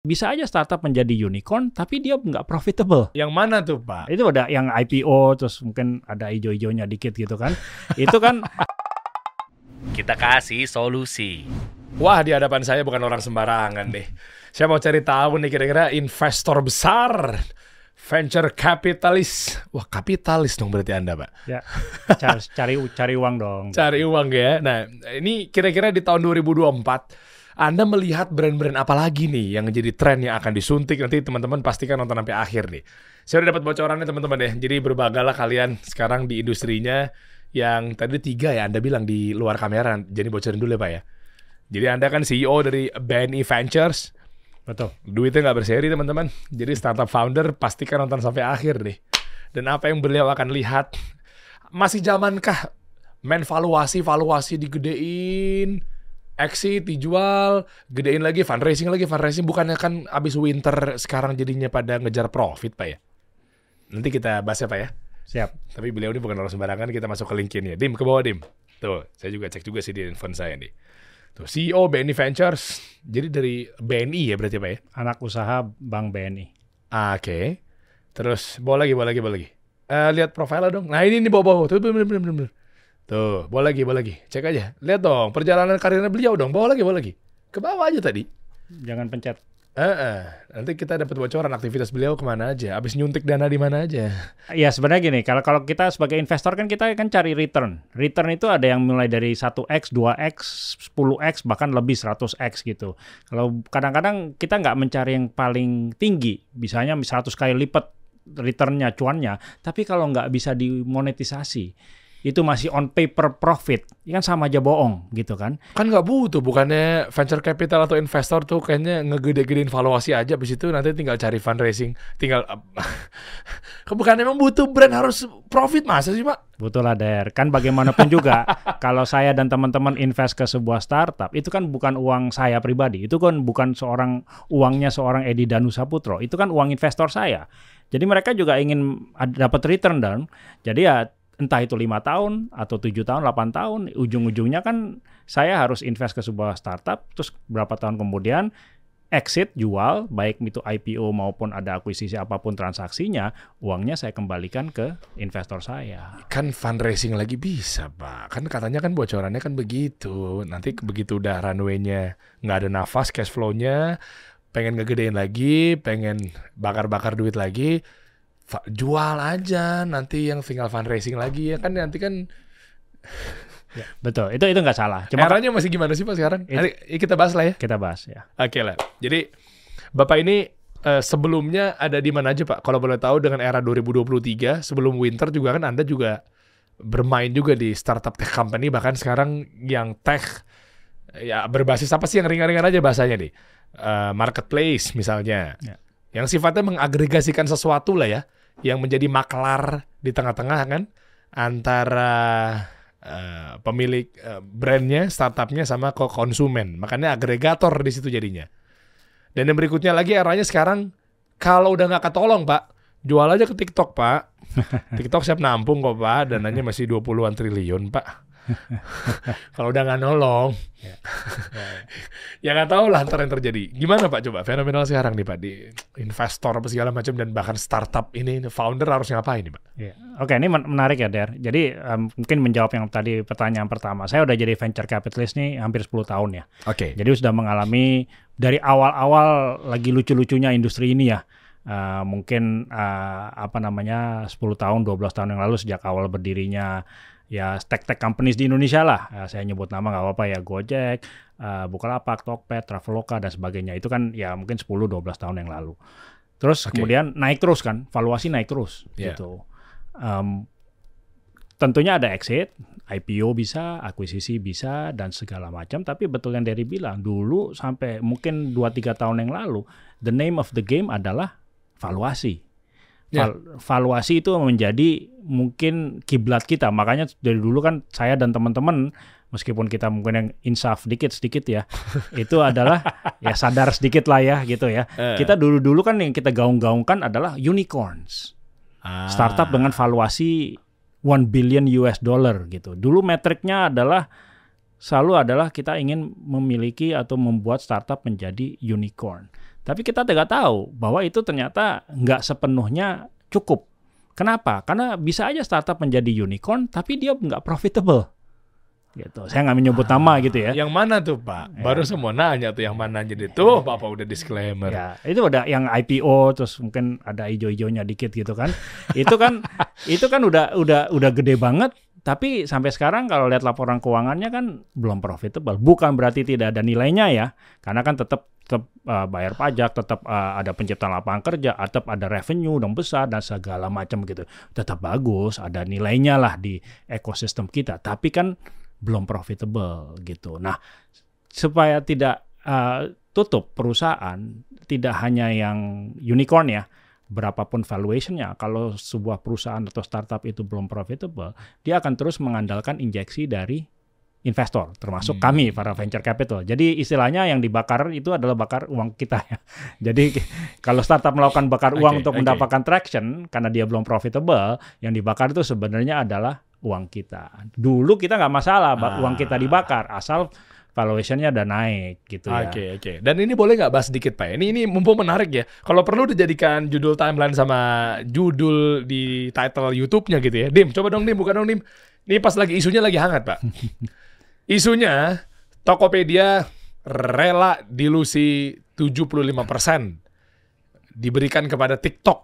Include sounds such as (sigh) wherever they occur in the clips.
Bisa aja startup menjadi unicorn, tapi dia nggak profitable. Yang mana tuh Pak? Itu ada yang IPO, terus mungkin ada hijau-hijaunya dikit gitu kan. Itu kan (laughs) Kita kasih solusi. Wah di hadapan saya bukan orang sembarangan deh. Saya mau cari tahu nih kira-kira investor besar, venture capitalist. Wah kapitalis dong berarti Anda Pak. ya cari cari, cari uang dong. Cari uang ya. Nah ini kira-kira di tahun 2024 anda melihat brand-brand apa lagi nih yang jadi tren yang akan disuntik nanti teman-teman pastikan nonton sampai akhir nih. Saya udah dapat bocorannya teman-teman ya. Jadi berbagalah kalian sekarang di industrinya yang tadi tiga ya Anda bilang di luar kamera. Jadi bocorin dulu ya Pak ya. Jadi Anda kan CEO dari BNI Ventures. Betul. Duitnya nggak berseri teman-teman. Jadi startup founder pastikan nonton sampai akhir nih. Dan apa yang beliau akan lihat. Masih zamankah main valuasi, valuasi digedein, exit dijual, gedein lagi, fundraising lagi, fundraising. Bukannya kan abis winter sekarang jadinya pada ngejar profit Pak ya? Nanti kita bahas ya Pak ya. Siap. Tapi beliau ini bukan orang sembarangan, kita masuk ke LinkedIn ya. Dim, ke bawah Dim. Tuh, saya juga cek juga sih di handphone saya nih. Tuh, CEO BNI Ventures. Jadi dari BNI ya berarti Pak ya? Anak usaha Bank BNI. Ah, Oke. Terus, bawa lagi, bawa lagi, bawa lagi. Eh, lihat profilnya dong. Nah ini nih bawa-bawa. Tuh, bener, bener, bener, bener. Tuh, bawa lagi, bawa lagi. Cek aja. Lihat dong, perjalanan karirnya beliau dong. Bawa lagi, bawa lagi. Ke bawah aja tadi. Jangan pencet. Eh, eh. nanti kita dapat bocoran aktivitas beliau ke mana aja. Abis nyuntik dana di mana aja. Ya sebenarnya gini, kalau kalau kita sebagai investor kan kita kan cari return. Return itu ada yang mulai dari 1x, 2x, 10x bahkan lebih 100x gitu. Kalau kadang-kadang kita nggak mencari yang paling tinggi, misalnya 100 kali lipat returnnya, cuannya, tapi kalau nggak bisa dimonetisasi, itu masih on paper profit, ya kan sama aja bohong gitu kan. Kan nggak butuh, bukannya venture capital atau investor tuh kayaknya ngegede-gedein valuasi aja, abis itu nanti tinggal cari fundraising, tinggal... (laughs) Bukan emang butuh brand harus profit masa sih Pak? Betul lah Der, kan bagaimanapun juga (laughs) kalau saya dan teman-teman invest ke sebuah startup itu kan bukan uang saya pribadi, itu kan bukan seorang uangnya seorang Edi Danusa Putro, itu kan uang investor saya. Jadi mereka juga ingin dapat return dong. Jadi ya entah itu lima tahun atau tujuh tahun, 8 tahun, ujung-ujungnya kan saya harus invest ke sebuah startup, terus berapa tahun kemudian exit, jual, baik itu IPO maupun ada akuisisi apa pun transaksinya, uangnya saya kembalikan ke investor saya. Kan fundraising lagi bisa, Pak. Kan katanya kan bocorannya kan begitu. Nanti begitu udah runway-nya nggak ada nafas, cash flow-nya, pengen ngegedein lagi, pengen bakar-bakar duit lagi, jual aja. Nanti yang tinggal fundraising lagi ya kan nanti kan Ya, betul, itu itu nggak salah. Cuma Eranya masih gimana sih pak sekarang? It, Nanti kita bahas lah ya. Kita bahas ya. Oke okay lah. Jadi bapak ini uh, sebelumnya ada di mana aja pak? Kalau boleh tahu dengan era 2023 sebelum winter juga kan anda juga bermain juga di startup tech company bahkan sekarang yang tech ya berbasis apa sih yang ringan-ringan aja bahasanya nih uh, marketplace misalnya ya. yang sifatnya mengagregasikan sesuatu lah ya yang menjadi maklar di tengah-tengah kan antara uh, pemilik uh, brandnya, startupnya sama ke konsumen. Makanya agregator di situ jadinya. Dan yang berikutnya lagi eranya sekarang kalau udah nggak ketolong pak, jual aja ke TikTok pak. (laughs) TikTok siap nampung kok pak, dananya masih 20-an triliun pak. (laughs) kalau udah nggak nolong, ya, (laughs) ya nggak tahu lah ntar yang terjadi. Gimana pak coba fenomenal sekarang nih pak di investor apa segala macam dan bahkan startup ini founder harus ngapain nih pak? Ya. Oke ini menarik ya Der. Jadi um, mungkin menjawab yang tadi pertanyaan pertama. Saya udah jadi venture capitalist nih hampir 10 tahun ya. Oke. Okay. Jadi sudah mengalami dari awal-awal lagi lucu-lucunya industri ini ya. Uh, mungkin uh, apa namanya 10 tahun 12 tahun yang lalu sejak awal berdirinya ya tech-tech companies di Indonesia lah. Ya, saya nyebut nama nggak apa-apa ya Gojek, uh, Bukalapak, Tokped, Traveloka dan sebagainya. Itu kan ya mungkin 10-12 tahun yang lalu. Terus okay. kemudian naik terus kan, valuasi naik terus yeah. gitu. Um, tentunya ada exit, IPO bisa, akuisisi bisa dan segala macam. Tapi betul yang dari bilang dulu sampai mungkin 2-3 tahun yang lalu, the name of the game adalah valuasi. Yeah. valuasi itu menjadi mungkin kiblat kita. Makanya dari dulu kan saya dan teman-teman meskipun kita mungkin yang insaf dikit sedikit ya, (laughs) itu adalah ya sadar sedikit lah ya gitu ya. Uh. Kita dulu-dulu kan yang kita gaung-gaungkan adalah unicorns. Ah. Startup dengan valuasi 1 billion US dollar gitu. Dulu metriknya adalah selalu adalah kita ingin memiliki atau membuat startup menjadi unicorn. Tapi kita tidak tahu bahwa itu ternyata nggak sepenuhnya cukup. Kenapa? Karena bisa aja startup menjadi unicorn, tapi dia nggak profitable. Gitu. Saya nggak menyebut nama gitu ya. Yang mana tuh Pak? Baru semua nanya tuh yang mana jadi tuh Bapak udah disclaimer. Ya, itu udah yang IPO terus mungkin ada ijo-ijonya dikit gitu kan. itu kan (laughs) itu kan udah udah udah gede banget tapi sampai sekarang kalau lihat laporan keuangannya kan belum profitable. Bukan berarti tidak ada nilainya ya. Karena kan tetap tetap uh, bayar pajak, tetap uh, ada penciptaan lapangan kerja, tetap ada revenue yang besar dan segala macam gitu. Tetap bagus, ada nilainya lah di ekosistem kita. Tapi kan belum profitable gitu. Nah, supaya tidak uh, tutup perusahaan, tidak hanya yang unicorn ya, berapapun valuationnya, kalau sebuah perusahaan atau startup itu belum profitable, dia akan terus mengandalkan injeksi dari investor, termasuk Hmm. kami para venture capital. Jadi istilahnya yang dibakar itu adalah bakar uang kita ya. (laughs) Jadi kalau startup melakukan bakar uang Oke, untuk oke. mendapatkan traction karena dia belum profitable, yang dibakar itu sebenarnya adalah uang kita. Dulu kita nggak masalah Ah. uang kita dibakar asal valuationnya udah naik gitu ya. Oke oke. Dan ini boleh nggak bahas sedikit Pak? Ini ini mumpung menarik ya. Kalau perlu dijadikan judul timeline sama judul di title YouTube-nya gitu ya. Dim, coba dong Dim, bukan dong Dim. Ini pas lagi isunya lagi hangat Pak. (laughs) isunya Tokopedia rela dilusi 75% diberikan kepada TikTok.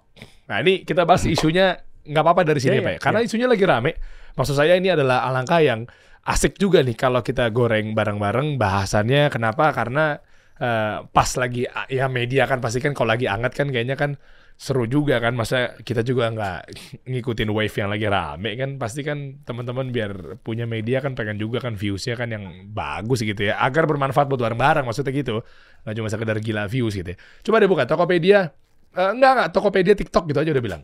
Nah ini kita bahas isunya nggak apa-apa dari sini Iya, Pak. iya, ya. Karena isunya lagi rame. Maksud saya ini adalah alangkah yang asik juga nih kalau kita goreng bareng-bareng bahasannya. Kenapa? Karena eh, pas lagi ya media kan pasti kan kalau lagi anget kan kayaknya kan seru juga kan. Masa kita juga nggak ngikutin wave yang lagi rame kan. Pasti kan teman-teman biar punya media kan pengen juga kan viewsnya kan yang bagus gitu ya. Agar bermanfaat buat bareng-bareng maksudnya gitu. Nggak cuma sekedar gila views gitu ya. Coba deh buka Tokopedia. Eh, enggak, enggak. Tokopedia TikTok gitu aja udah bilang.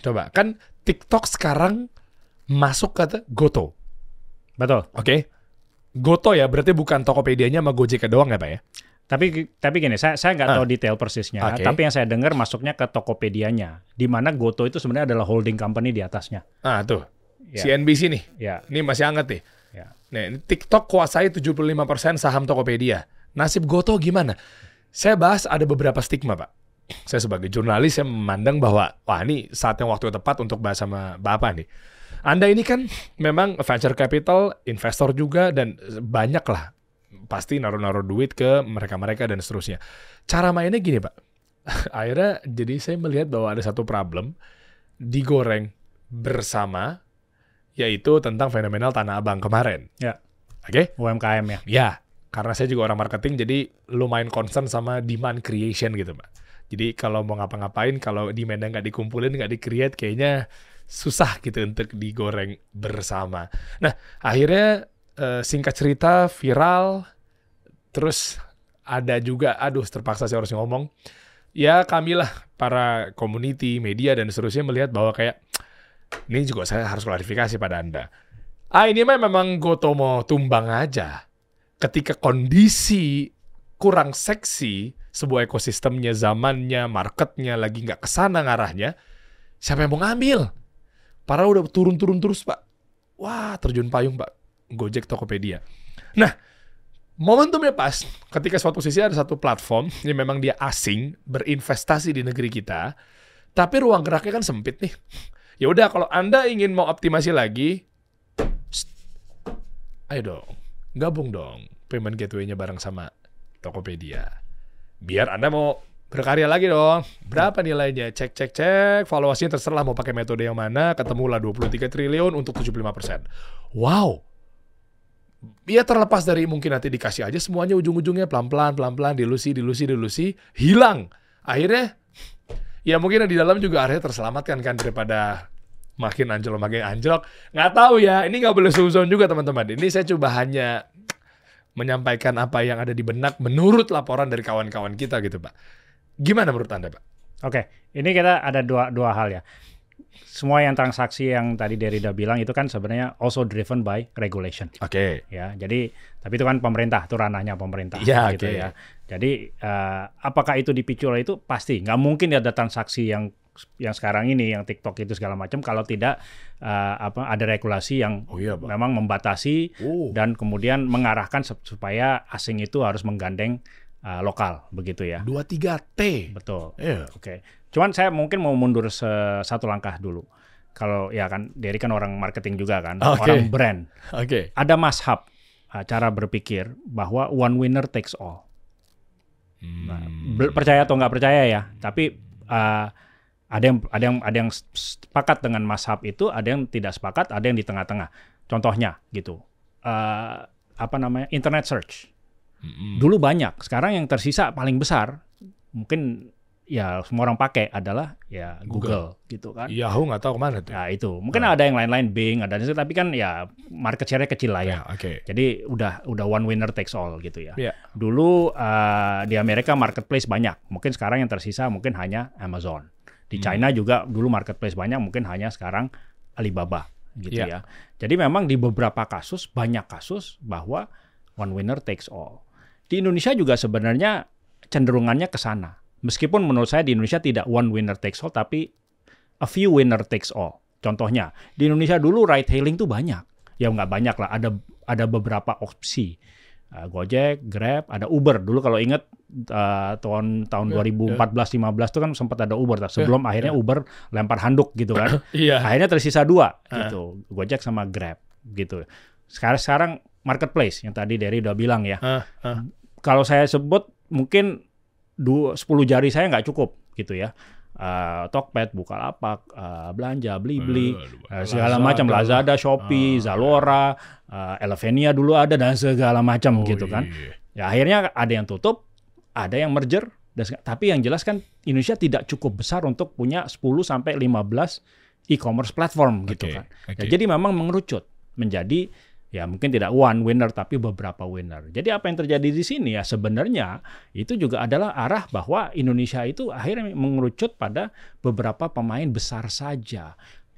Coba, kan TikTok sekarang masuk ke Goto. Betul. Oke. Goto ya, berarti bukan Tokopedia-nya sama Gojek doang ya, Pak ya? Tapi tapi gini, saya saya nggak Ah. tahu detail persisnya. Oke. Tapi yang saya dengar masuknya ke Tokopedia-nya, di mana Goto itu sebenarnya adalah holding company di atasnya. Ah, tuh. Ya. CNBC nih. Ya, Ini masih hangat nih. ya. Ini TikTok kuasai 75% saham Tokopedia. Nasib Goto gimana? Saya bahas ada beberapa stigma, Pak. Saya sebagai jurnalis, saya memandang bahwa, wah ini saat yang waktu yang tepat untuk bahas sama Bapak nih. Anda ini kan memang venture capital, investor juga, dan banyak lah. Pasti naruh-naruh duit ke mereka-mereka dan seterusnya. Cara mainnya gini, Pak. (laughs) Akhirnya jadi saya melihat bahwa ada satu problem digoreng bersama, yaitu tentang fenomenal Tanah Abang kemarin. Ya. Oke? UMKM ya. Ya, karena saya juga orang marketing, jadi lumayan concern sama demand creation gitu, Pak. Jadi kalau mau ngapa-ngapain, kalau demandnya nggak dikumpulin, nggak di-create, kayaknya susah gitu untuk digoreng bersama. Nah, akhirnya eh, singkat cerita viral, terus ada juga, aduh terpaksa saya harus ngomong, ya kamilah para community, media, dan seterusnya melihat bahwa kayak, ini juga saya harus klarifikasi pada Anda. Ah ini mah memang Goto mau tumbang aja. Ketika kondisi kurang seksi, sebuah ekosistemnya, zamannya, marketnya lagi nggak ke sana ngarahnya, siapa yang mau ngambil? Para udah turun-turun terus pak. Wah terjun payung pak. Gojek Tokopedia. Nah momentumnya pas ketika suatu sisi ada satu platform yang memang dia asing berinvestasi di negeri kita, tapi ruang geraknya kan sempit nih. Ya udah kalau anda ingin mau optimasi lagi, ayo dong, gabung dong payment gateway-nya bareng sama Tokopedia. Biar anda mau berkarya lagi dong. Berapa nilainya? Cek cek cek, valuasinya terserah mau pakai metode yang mana, ketemulah 23 triliun untuk 75%. Wow. Ya terlepas dari mungkin nanti dikasih aja semuanya ujung-ujungnya pelan-pelan, pelan-pelan, dilusi, dilusi, dilusi, hilang. Akhirnya, ya mungkin di dalam juga akhirnya terselamatkan kan daripada makin anjlok, makin anjlok. Nggak tahu ya, ini nggak boleh suzon juga teman-teman. Ini saya coba hanya menyampaikan apa yang ada di benak menurut laporan dari kawan-kawan kita gitu Pak. Gimana menurut Anda Pak? Oke, ini kita ada dua dua hal ya. Semua yang transaksi yang tadi Derrida bilang itu kan sebenarnya also driven by regulation Oke. ya. Jadi tapi itu kan pemerintah, itu ranahnya pemerintah Iya, gitu oke. ya. Jadi eh, apakah itu dipicu oleh itu pasti nggak mungkin ada transaksi yang yang sekarang ini yang TikTok itu segala macam kalau tidak eh, apa ada regulasi yang Oh iya Pak. memang membatasi Oh. dan kemudian mengarahkan sup- supaya asing itu harus menggandeng uh, lokal begitu ya. 23T. Betul. Iya. Oke. Cuman saya mungkin mau mundur se- satu langkah dulu. Kalau ya kan Derry kan orang marketing juga kan, Oke. orang brand. Oke. Ada mashab uh, cara berpikir bahwa one winner takes all. Nah, Hmm. ber- percaya atau nggak percaya ya, tapi uh, ada yang ada yang ada yang sepakat dengan mashab itu, ada yang tidak sepakat, ada yang di tengah-tengah. Contohnya gitu, uh, apa namanya internet search. Mm-mm. Dulu banyak, sekarang yang tersisa paling besar mungkin ya semua orang pakai adalah ya Google, gitu kan. Yahoo nggak tahu ke mana tuh. Ya itu, mungkin ada yang lain-lain Bing, ada tapi kan ya market share-nya kecil lah ya. Ya, oke. Jadi udah udah one winner takes all gitu ya. Iya. Dulu uh, di Amerika marketplace banyak, mungkin sekarang yang tersisa mungkin hanya Amazon. Di China juga dulu marketplace banyak, mungkin hanya sekarang Alibaba gitu Iya. ya. Jadi memang di beberapa kasus banyak kasus bahwa one winner takes all. Di Indonesia juga sebenarnya cenderungannya ke sana. Meskipun menurut saya di Indonesia tidak one winner takes all, tapi a few winner takes all. Contohnya di Indonesia dulu ride hailing tuh banyak. Ya nggak banyak lah, ada ada beberapa opsi. Uh, Gojek, Grab, ada Uber. Dulu kalau ingat uh, tahun tahun Ya, 2014-15 tuh kan sempat ada Uber. Nah, Sebelum akhirnya Uber lempar handuk gitu kan. (coughs) Iya. akhirnya tersisa dua Ah. gitu, Gojek sama Grab gitu. Sekarang sekarang marketplace yang tadi Derry udah bilang ya. Ah, ah. Kalau saya sebut mungkin du- 10 jari saya nggak cukup gitu ya. Uh, Tokped, Bukalapak, uh, belanja, beli-beli, uh, segala macam Lazada, Shopee, Zalora, uh, Elevenia dulu ada dan segala macam Oh, gitu kan. iya. Ya akhirnya ada yang tutup, ada yang merger, dan tapi yang jelas kan Indonesia tidak cukup besar untuk punya 10 sampai 15 e-commerce platform gitu Oke, kan. oke. Ya, jadi memang mengerucut menjadi ya mungkin tidak one winner tapi beberapa winner. Jadi apa yang terjadi di sini ya sebenarnya itu juga adalah arah bahwa Indonesia itu akhirnya mengerucut pada beberapa pemain besar saja.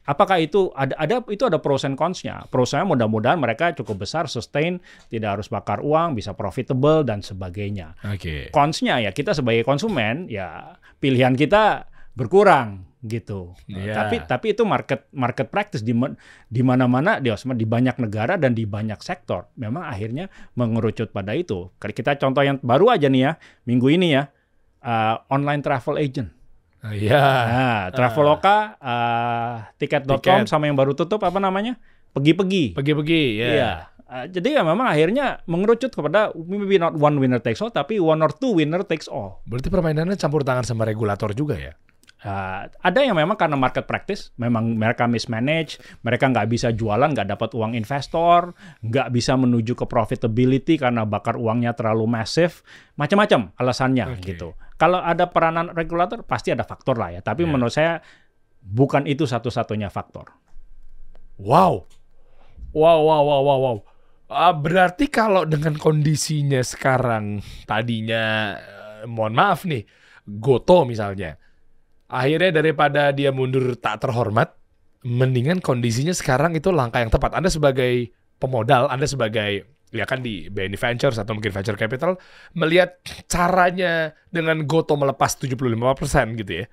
Apakah itu ada ada itu ada pros and cons-nya. Prosnya mudah-mudahan mereka cukup besar, sustain, tidak harus bakar uang, bisa profitable dan sebagainya. Oke. Cons-nya ya kita sebagai konsumen ya pilihan kita berkurang gitu. Iya. Tapi tapi itu market market practice di di mana-mana di di banyak negara dan di banyak sektor memang akhirnya mengerucut pada itu. Kita contoh yang baru aja nih ya minggu ini ya uh, online travel agent. Ah, Iya. Nah, Traveloka, uh, tiket.com Tiket. sama yang baru tutup apa namanya? Pergi-pergi. Pergi-pergi, ya. Iya. Uh, jadi ya memang akhirnya mengerucut kepada maybe not one winner takes all tapi one or two winner takes all. Berarti permainannya campur tangan sama regulator juga ya? Uh, ada yang memang karena market practice, memang mereka mismanage, mereka nggak bisa jualan, nggak dapat uang investor, nggak bisa menuju ke profitability karena bakar uangnya terlalu masif, macam-macam alasannya Oke. gitu. Kalau ada peranan regulator pasti ada faktor lah ya, tapi Ya. menurut saya bukan itu satu-satunya faktor. Wow. Wow, wow, wow, wow, wow. Ah, berarti kalau dengan kondisinya sekarang tadinya eh, mohon maaf nih, Goto misalnya. Akhirnya daripada dia mundur tak terhormat, mendingan kondisinya sekarang itu langkah yang tepat. Anda sebagai pemodal, Anda sebagai ya kan di BNI Ventures atau mungkin venture capital melihat caranya dengan Goto melepas 75% gitu ya.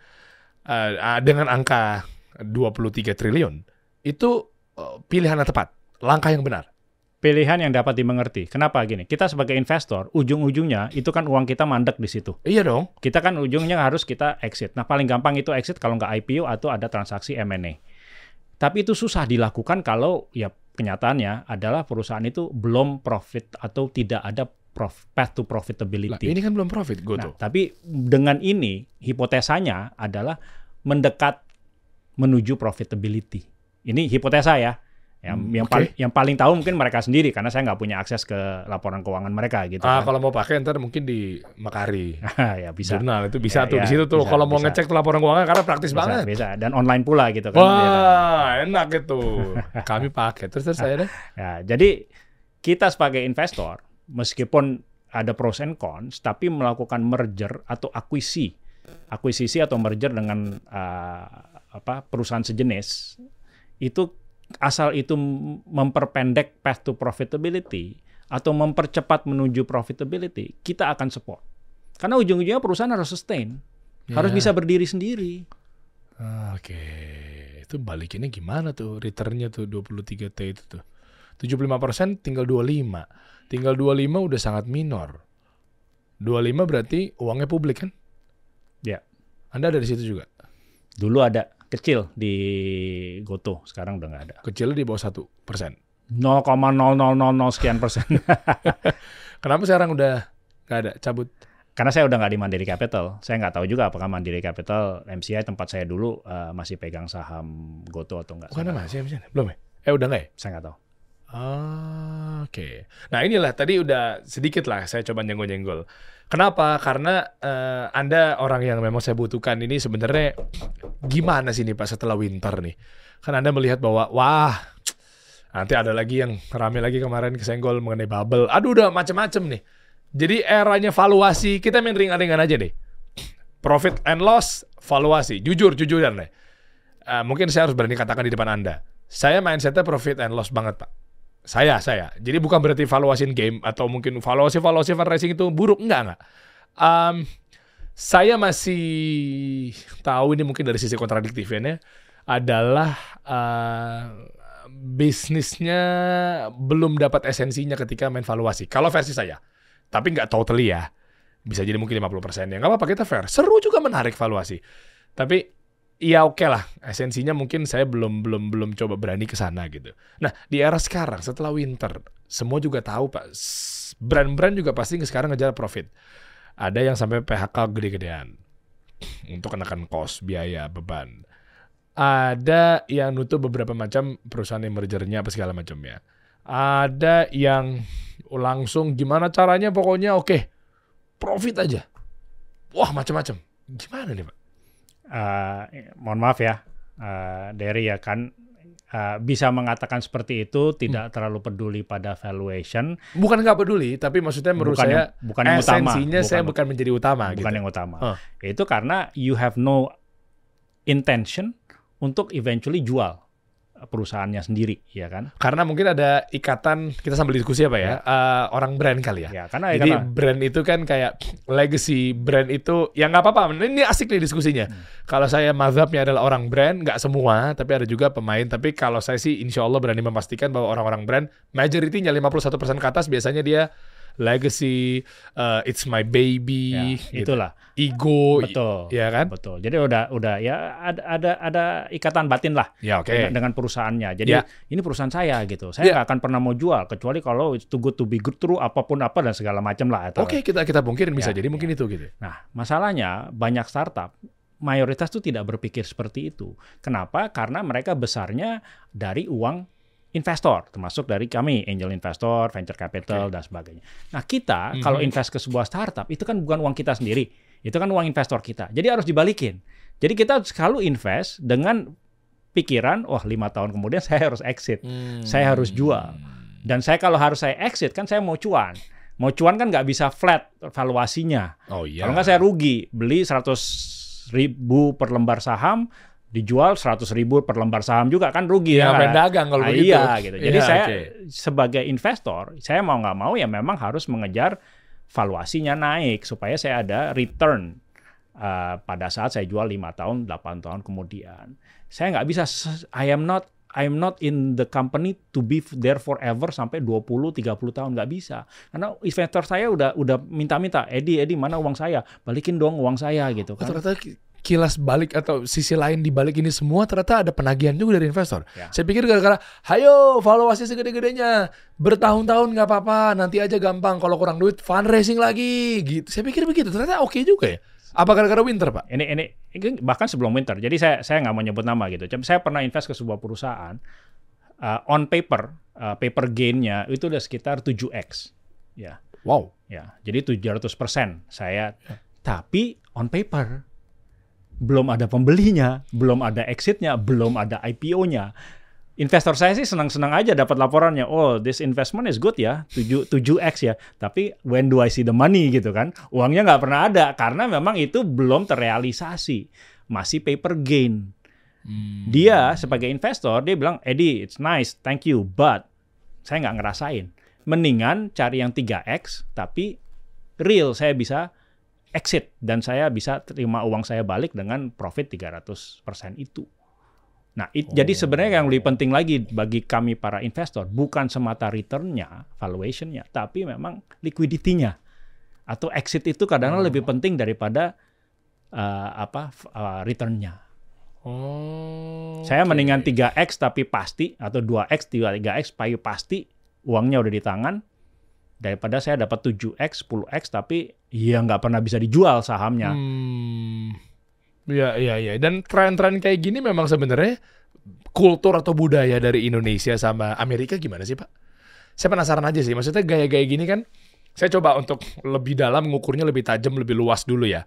ah, dengan angka 23 triliun itu eh, pilihan yang tepat, langkah yang benar. Pilihan yang dapat dimengerti. Kenapa gini? Kita sebagai investor, ujung-ujungnya itu kan uang kita mandek di situ. Iya dong. kita kan ujungnya harus kita exit. Nah paling gampang itu exit kalau nggak IPO atau ada transaksi M&A. Tapi itu susah dilakukan kalau ya kenyataannya adalah perusahaan itu belum profit atau tidak ada prof, path to Lah, profitability. ini kan belum profit Nah, Goto. tapi dengan ini hipotesanya adalah mendekat menuju profitability. Ini hipotesa ya. Yang, Hmm, yang, oke. paling, yang paling tahu mungkin mereka sendiri karena saya nggak punya akses ke laporan keuangan mereka gitu. ah, kan. kalau mau pakai ntar mungkin di Makari. (laughs) ya bisa. Jurnal itu bisa Ya, tuh ya, di situ tuh bisa, kalau mau bisa. ngecek tuh laporan keuangan karena praktis Bisa, banget. bisa. Dan online pula gitu kan. Iya kan? Wah, enak itu. (laughs) Kami pakai. Terus terus saya deh. Ya, jadi kita sebagai investor, meskipun ada pros and cons, tapi melakukan merger atau akuisi, akuisisi atau merger dengan uh, apa perusahaan sejenis, itu asal itu memperpendek path to profitability atau mempercepat menuju profitability, kita akan support. Karena ujung-ujungnya perusahaan harus sustain, harus Ya. bisa berdiri sendiri. Ah, Oke. Itu balikinnya gimana tuh? Returnnya tuh 23T itu tuh. 75% tinggal 25. Tinggal 25 udah sangat minor. 25 berarti uangnya publik kan? Ya. Anda ada di situ juga. Dulu ada kecil di Goto, sekarang udah nggak ada. Kecilnya di bawah satu persen. 0,0000 sekian persen. (laughs) Kenapa sekarang udah nggak ada? Cabut. Karena saya udah nggak di Mandiri Capital. Saya nggak tahu juga apakah Mandiri Capital MCI tempat saya dulu eh, masih pegang saham Goto atau enggak. Bukan nggak masih misalnya? Belum ya? Eh udah nggak ya? Saya nggak tahu. Ah, Oke. Nah inilah tadi udah sedikit lah saya coba nyenggol-nyenggol. Kenapa? Karena eh, Anda orang yang memang saya butuhkan ini sebenarnya gimana sih nih Pak setelah winter nih? Kan Anda melihat bahwa wah nanti ada lagi yang rame lagi kemarin kesenggol mengenai bubble. Aduh udah macam-macam nih. Jadi eranya valuasi kita main ringan-ringan aja deh. Profit and loss, valuasi. Jujur, jujuran deh. Eh, mungkin saya harus berani katakan di depan Anda. Saya mindsetnya profit and loss banget, Pak. Saya, saya. Jadi bukan berarti valuasi game atau mungkin valuasi valuasi fundraising itu buruk enggak enggak. Em, saya masih tahu ini mungkin dari sisi kontradiktifnya adalah eh, bisnisnya belum dapat esensinya ketika main valuasi. Kalau versi saya. Tapi nggak totally ya. Bisa jadi mungkin 50% ya. Nggak apa-apa kita fair. Seru juga menarik valuasi. Tapi ya oke lah. Esensinya mungkin saya belum belum belum coba berani ke sana gitu. Nah, di era sekarang setelah winter, semua juga tahu Pak, brand-brand juga pasti sekarang ngejar profit. Ada yang sampai PHK gede-gedean untuk kenakan kos, biaya, beban. Ada yang nutup beberapa macam perusahaan yang mergernya apa segala macamnya. Ada yang langsung gimana caranya pokoknya oke profit aja. Wah macam-macam. Gimana nih Pak? Eh, mohon maaf ya, eh, Derry ya kan eh, bisa mengatakan seperti itu tidak terlalu peduli pada valuation, Bukan nggak peduli, tapi maksudnya menurut Bukan saya yang- bukan yang utama. esensinya saya Bukan- bukan menjadi utama bukan gitu. yang utama. Huh. Itu karena you have no intention untuk eventually jual perusahaannya sendiri, ya kan? Karena mungkin ada ikatan kita sambil diskusi apa ya, eh, orang brand kali ya. Ya, karena Jadi karena- brand itu kan kayak legacy brand itu ya nggak apa-apa. Ini asik nih diskusinya. Hmm. Kalau saya mazhabnya adalah orang brand, nggak semua, tapi ada juga pemain. Tapi kalau saya sih insya Allah berani memastikan bahwa orang-orang brand majority-nya 51% ke atas biasanya dia legacy, uh, it's my baby, ya, gitu. itulah. ego, Betul. ya kan? Betul. Jadi udah udah ya ada ada ada ikatan batin lah Ya oke. dengan, dengan perusahaannya. Jadi Ya. ini perusahaan saya gitu. Saya Ya. nggak akan pernah mau jual kecuali kalau it's too good to be good true apa pun apa dan segala macam lah. Oke kita kita mungkin bisa Ya, jadi mungkin itu gitu. Nah, masalahnya banyak startup mayoritas tuh tidak berpikir seperti itu. Kenapa? Karena mereka besarnya dari uang investor, termasuk dari kami, angel investor, venture capital, dan sebagainya. Nah, kita Mhm. kalau invest ke sebuah startup, itu kan bukan uang kita sendiri. Itu kan uang investor kita. Jadi harus dibalikin. Jadi kita selalu invest dengan pikiran, wah lima tahun kemudian (laughs) saya harus exit. Saya harus jual. Dan saya kalau harus saya exit, kan saya mau cuan. Mau cuan kan nggak bisa flat valuasinya. Oh iya. Kalau nggak saya rugi, beli 100 ribu per lembar saham, dijual 100 ribu per lembar saham juga kan rugi Ya, ya. main dagang kalau Ah, begitu. Iya gitu. Jadi Iya, saya oke. sebagai investor, saya mau nggak mau ya memang harus mengejar valuasinya naik supaya saya ada return uh, pada saat saya jual lima tahun, 8 tahun kemudian. Saya nggak bisa, I am not I am not in the company to be there forever sampai 20 30 tahun nggak bisa. Karena investor saya udah udah minta-minta, Edi Edi mana uang saya? Balikin dong uang saya gitu kan. ternyata kilas balik atau sisi lain di balik ini semua ternyata ada penagihan juga dari investor. Ya. Saya pikir gara-gara, hayo valuasi segede-gedenya, bertahun-tahun nggak apa-apa, nanti aja gampang kalau kurang duit fundraising lagi, gitu. Saya pikir begitu, ternyata oke juga ya. Apa gara-gara winter pak? Ini ini ini bahkan sebelum winter. Jadi saya saya nggak mau nyebut nama gitu. Cuma Saya pernah invest ke sebuah perusahaan uh, on paper, uh, paper gain-nya itu udah sekitar 7x. Ya. Wow. Ya, jadi 700% saya. Tapi on paper belum ada pembelinya, belum ada exitnya, belum ada IPO-nya. Investor saya sih senang-senang aja dapat laporannya. Oh, this investment is good ya, 7 7x ya. Tapi when do I see the money gitu kan? Uangnya nggak pernah ada karena memang itu belum terrealisasi. Masih paper gain. Dia sebagai investor dia bilang, "Eddie, it's nice, thank you, but saya nggak ngerasain. Mendingan cari yang 3x tapi real saya bisa exit dan saya bisa terima uang saya balik dengan profit 300% itu. Nah, it- jadi sebenarnya yang lebih penting lagi bagi kami para investor bukan semata return-nya, valuation-nya, tapi memang liquidity-nya. atau exit itu kadang Oh. lebih penting daripada uh, apa uh, returnnya. Oh. Saya oke. mendingan 3x tapi pasti atau 2x 3x payu pasti uangnya udah di tangan daripada saya dapat 7x 10x tapi ya nggak pernah bisa dijual sahamnya. Hmm. Iya, iya, iya. Dan tren-tren kayak gini memang sebenarnya kultur atau budaya dari Indonesia sama Amerika gimana sih, Pak? Saya penasaran aja sih. Maksudnya gaya-gaya gini kan, saya coba untuk lebih dalam, ngukurnya lebih tajam, lebih luas dulu ya.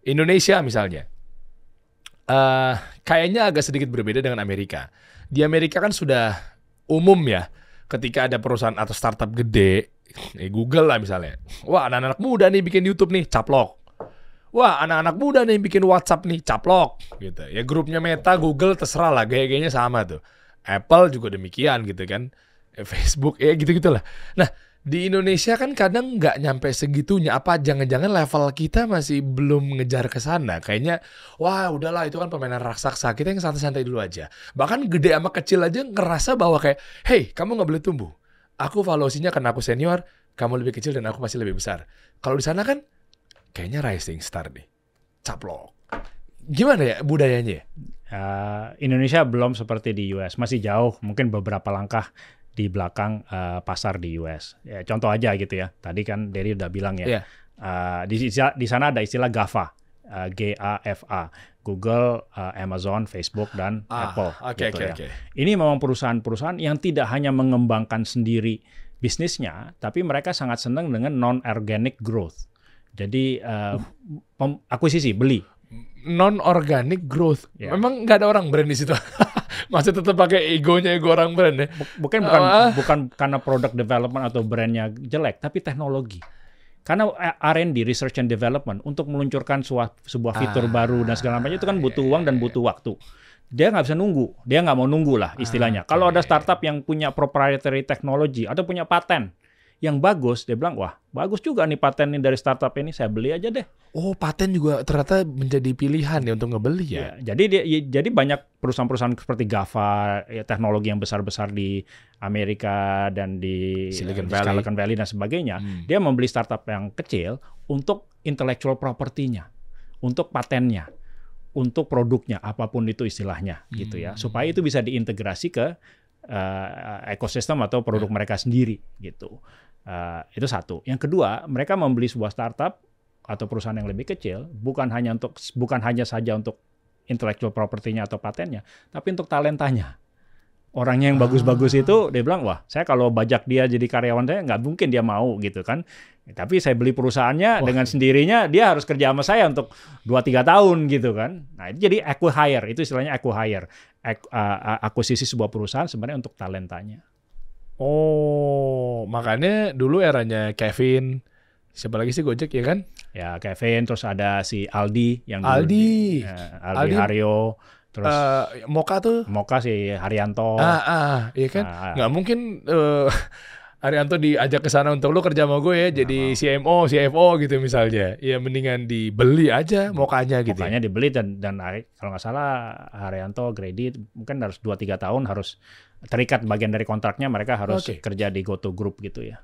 Indonesia misalnya, eh kayaknya agak sedikit berbeda dengan Amerika. Di Amerika kan sudah umum ya, ketika ada perusahaan atau startup gede, eh, Google lah misalnya. Wah, anak-anak muda nih bikin YouTube nih, caplok. Wah, anak-anak muda nih bikin WhatsApp nih, caplok gitu. Ya grupnya Meta, Google terserah lah, gaya-gayanya sama tuh. Apple juga demikian gitu kan. Eh, Facebook ya gitu-gitulah. Nah, di Indonesia kan kadang nggak nyampe segitunya. Apa jangan-jangan level kita masih belum ngejar ke sana? Kayaknya, wah udahlah itu kan permainan raksasa. Kita yang santai-santai dulu aja. Bahkan gede sama kecil aja ngerasa bahwa kayak, hey kamu nggak boleh tumbuh. Aku valuasinya karena aku senior, kamu lebih kecil dan aku masih lebih besar. Kalau di sana kan kayaknya rising star nih. Caplok. Gimana ya budayanya? Uh, Indonesia belum seperti di US, masih jauh, mungkin beberapa langkah di belakang uh, pasar di US. Ya, contoh aja gitu ya. Tadi kan Derry udah bilang ya. Iya. Uh, di, di sana ada istilah GAFA, uh, G-A-F-A, Google, uh, Amazon, Facebook dan Apple. Oke, gitu oke, ya. oke. Ini memang perusahaan-perusahaan yang tidak hanya mengembangkan sendiri bisnisnya, tapi mereka sangat senang dengan non-organic growth. Jadi uh, pem- akuisisi, beli. Non-organic growth. Ya. Memang nggak ada orang brand di situ. (laughs) Masih tetap pakai egonya ego orang brand ya. Bukan bukan Ah. bukan karena product development atau brandnya jelek, tapi teknologi. Karena R&D (Research and Development) untuk meluncurkan sebuah fitur Ah, baru dan segala macam itu kan butuh iya, uang dan iya. butuh waktu. Dia nggak bisa nunggu, dia nggak mau nunggu lah istilahnya. Ah, Kalau ada startup yang punya proprietary technology atau punya paten yang bagus, dia bilang wah bagus juga nih paten ini dari startup ini, saya beli aja deh. Oh, paten juga ternyata menjadi pilihan ya untuk ngebeli ya. Ya, jadi dia, ya- jadi banyak perusahaan-perusahaan seperti GAFA, ya, teknologi yang besar-besar di Amerika dan di Silicon di Valley. Silicon Valley dan sebagainya, Hmm. dia membeli startup yang kecil untuk intellectual property-nya, untuk patennya, untuk produknya, apa pun itu istilahnya, gitu ya, Hmm. supaya itu bisa diintegrasi ke uh, ekosistem atau produk Ya. mereka sendiri, gitu. Uh, itu satu. Yang kedua, mereka membeli sebuah startup atau perusahaan yang lebih kecil bukan hanya untuk bukan hanya saja untuk intellectual property-nya atau patennya, tapi untuk talentanya. Orangnya yang bagus-bagus Ah. itu dia bilang, "Wah, saya kalau bajak dia jadi karyawan saya nggak mungkin dia mau gitu kan. Tapi saya beli perusahaannya Wah. dengan sendirinya dia harus kerja sama saya untuk 2 3 tahun gitu kan." Nah, itu jadi acquire, itu istilahnya acquire. Ak- uh, uh, akuisisi sebuah perusahaan sebenarnya untuk talentanya. Oh, makanya dulu eranya Kevin, siapa lagi sih Gojek ya kan? Ya, Kevin terus ada si Aldi yang dulu Aldi. di- eh, Aldi, Aldi. Haryo, terus Eh, Moka tuh. Moka si Haryanto. Ah, ah, iya kan? Ah, ah. Nggak mungkin eh (laughs) Arianto diajak ke sana untuk lu kerja sama gue ya, jadi CMO, CFO gitu misalnya. Ya mendingan dibeli aja mokanya gitu. ya. Makanya dibeli dan dan kalau nggak salah Haryanto Grady mungkin harus 2 3 tahun harus terikat bagian dari kontraknya mereka harus Oke. kerja di GoTo Group gitu ya.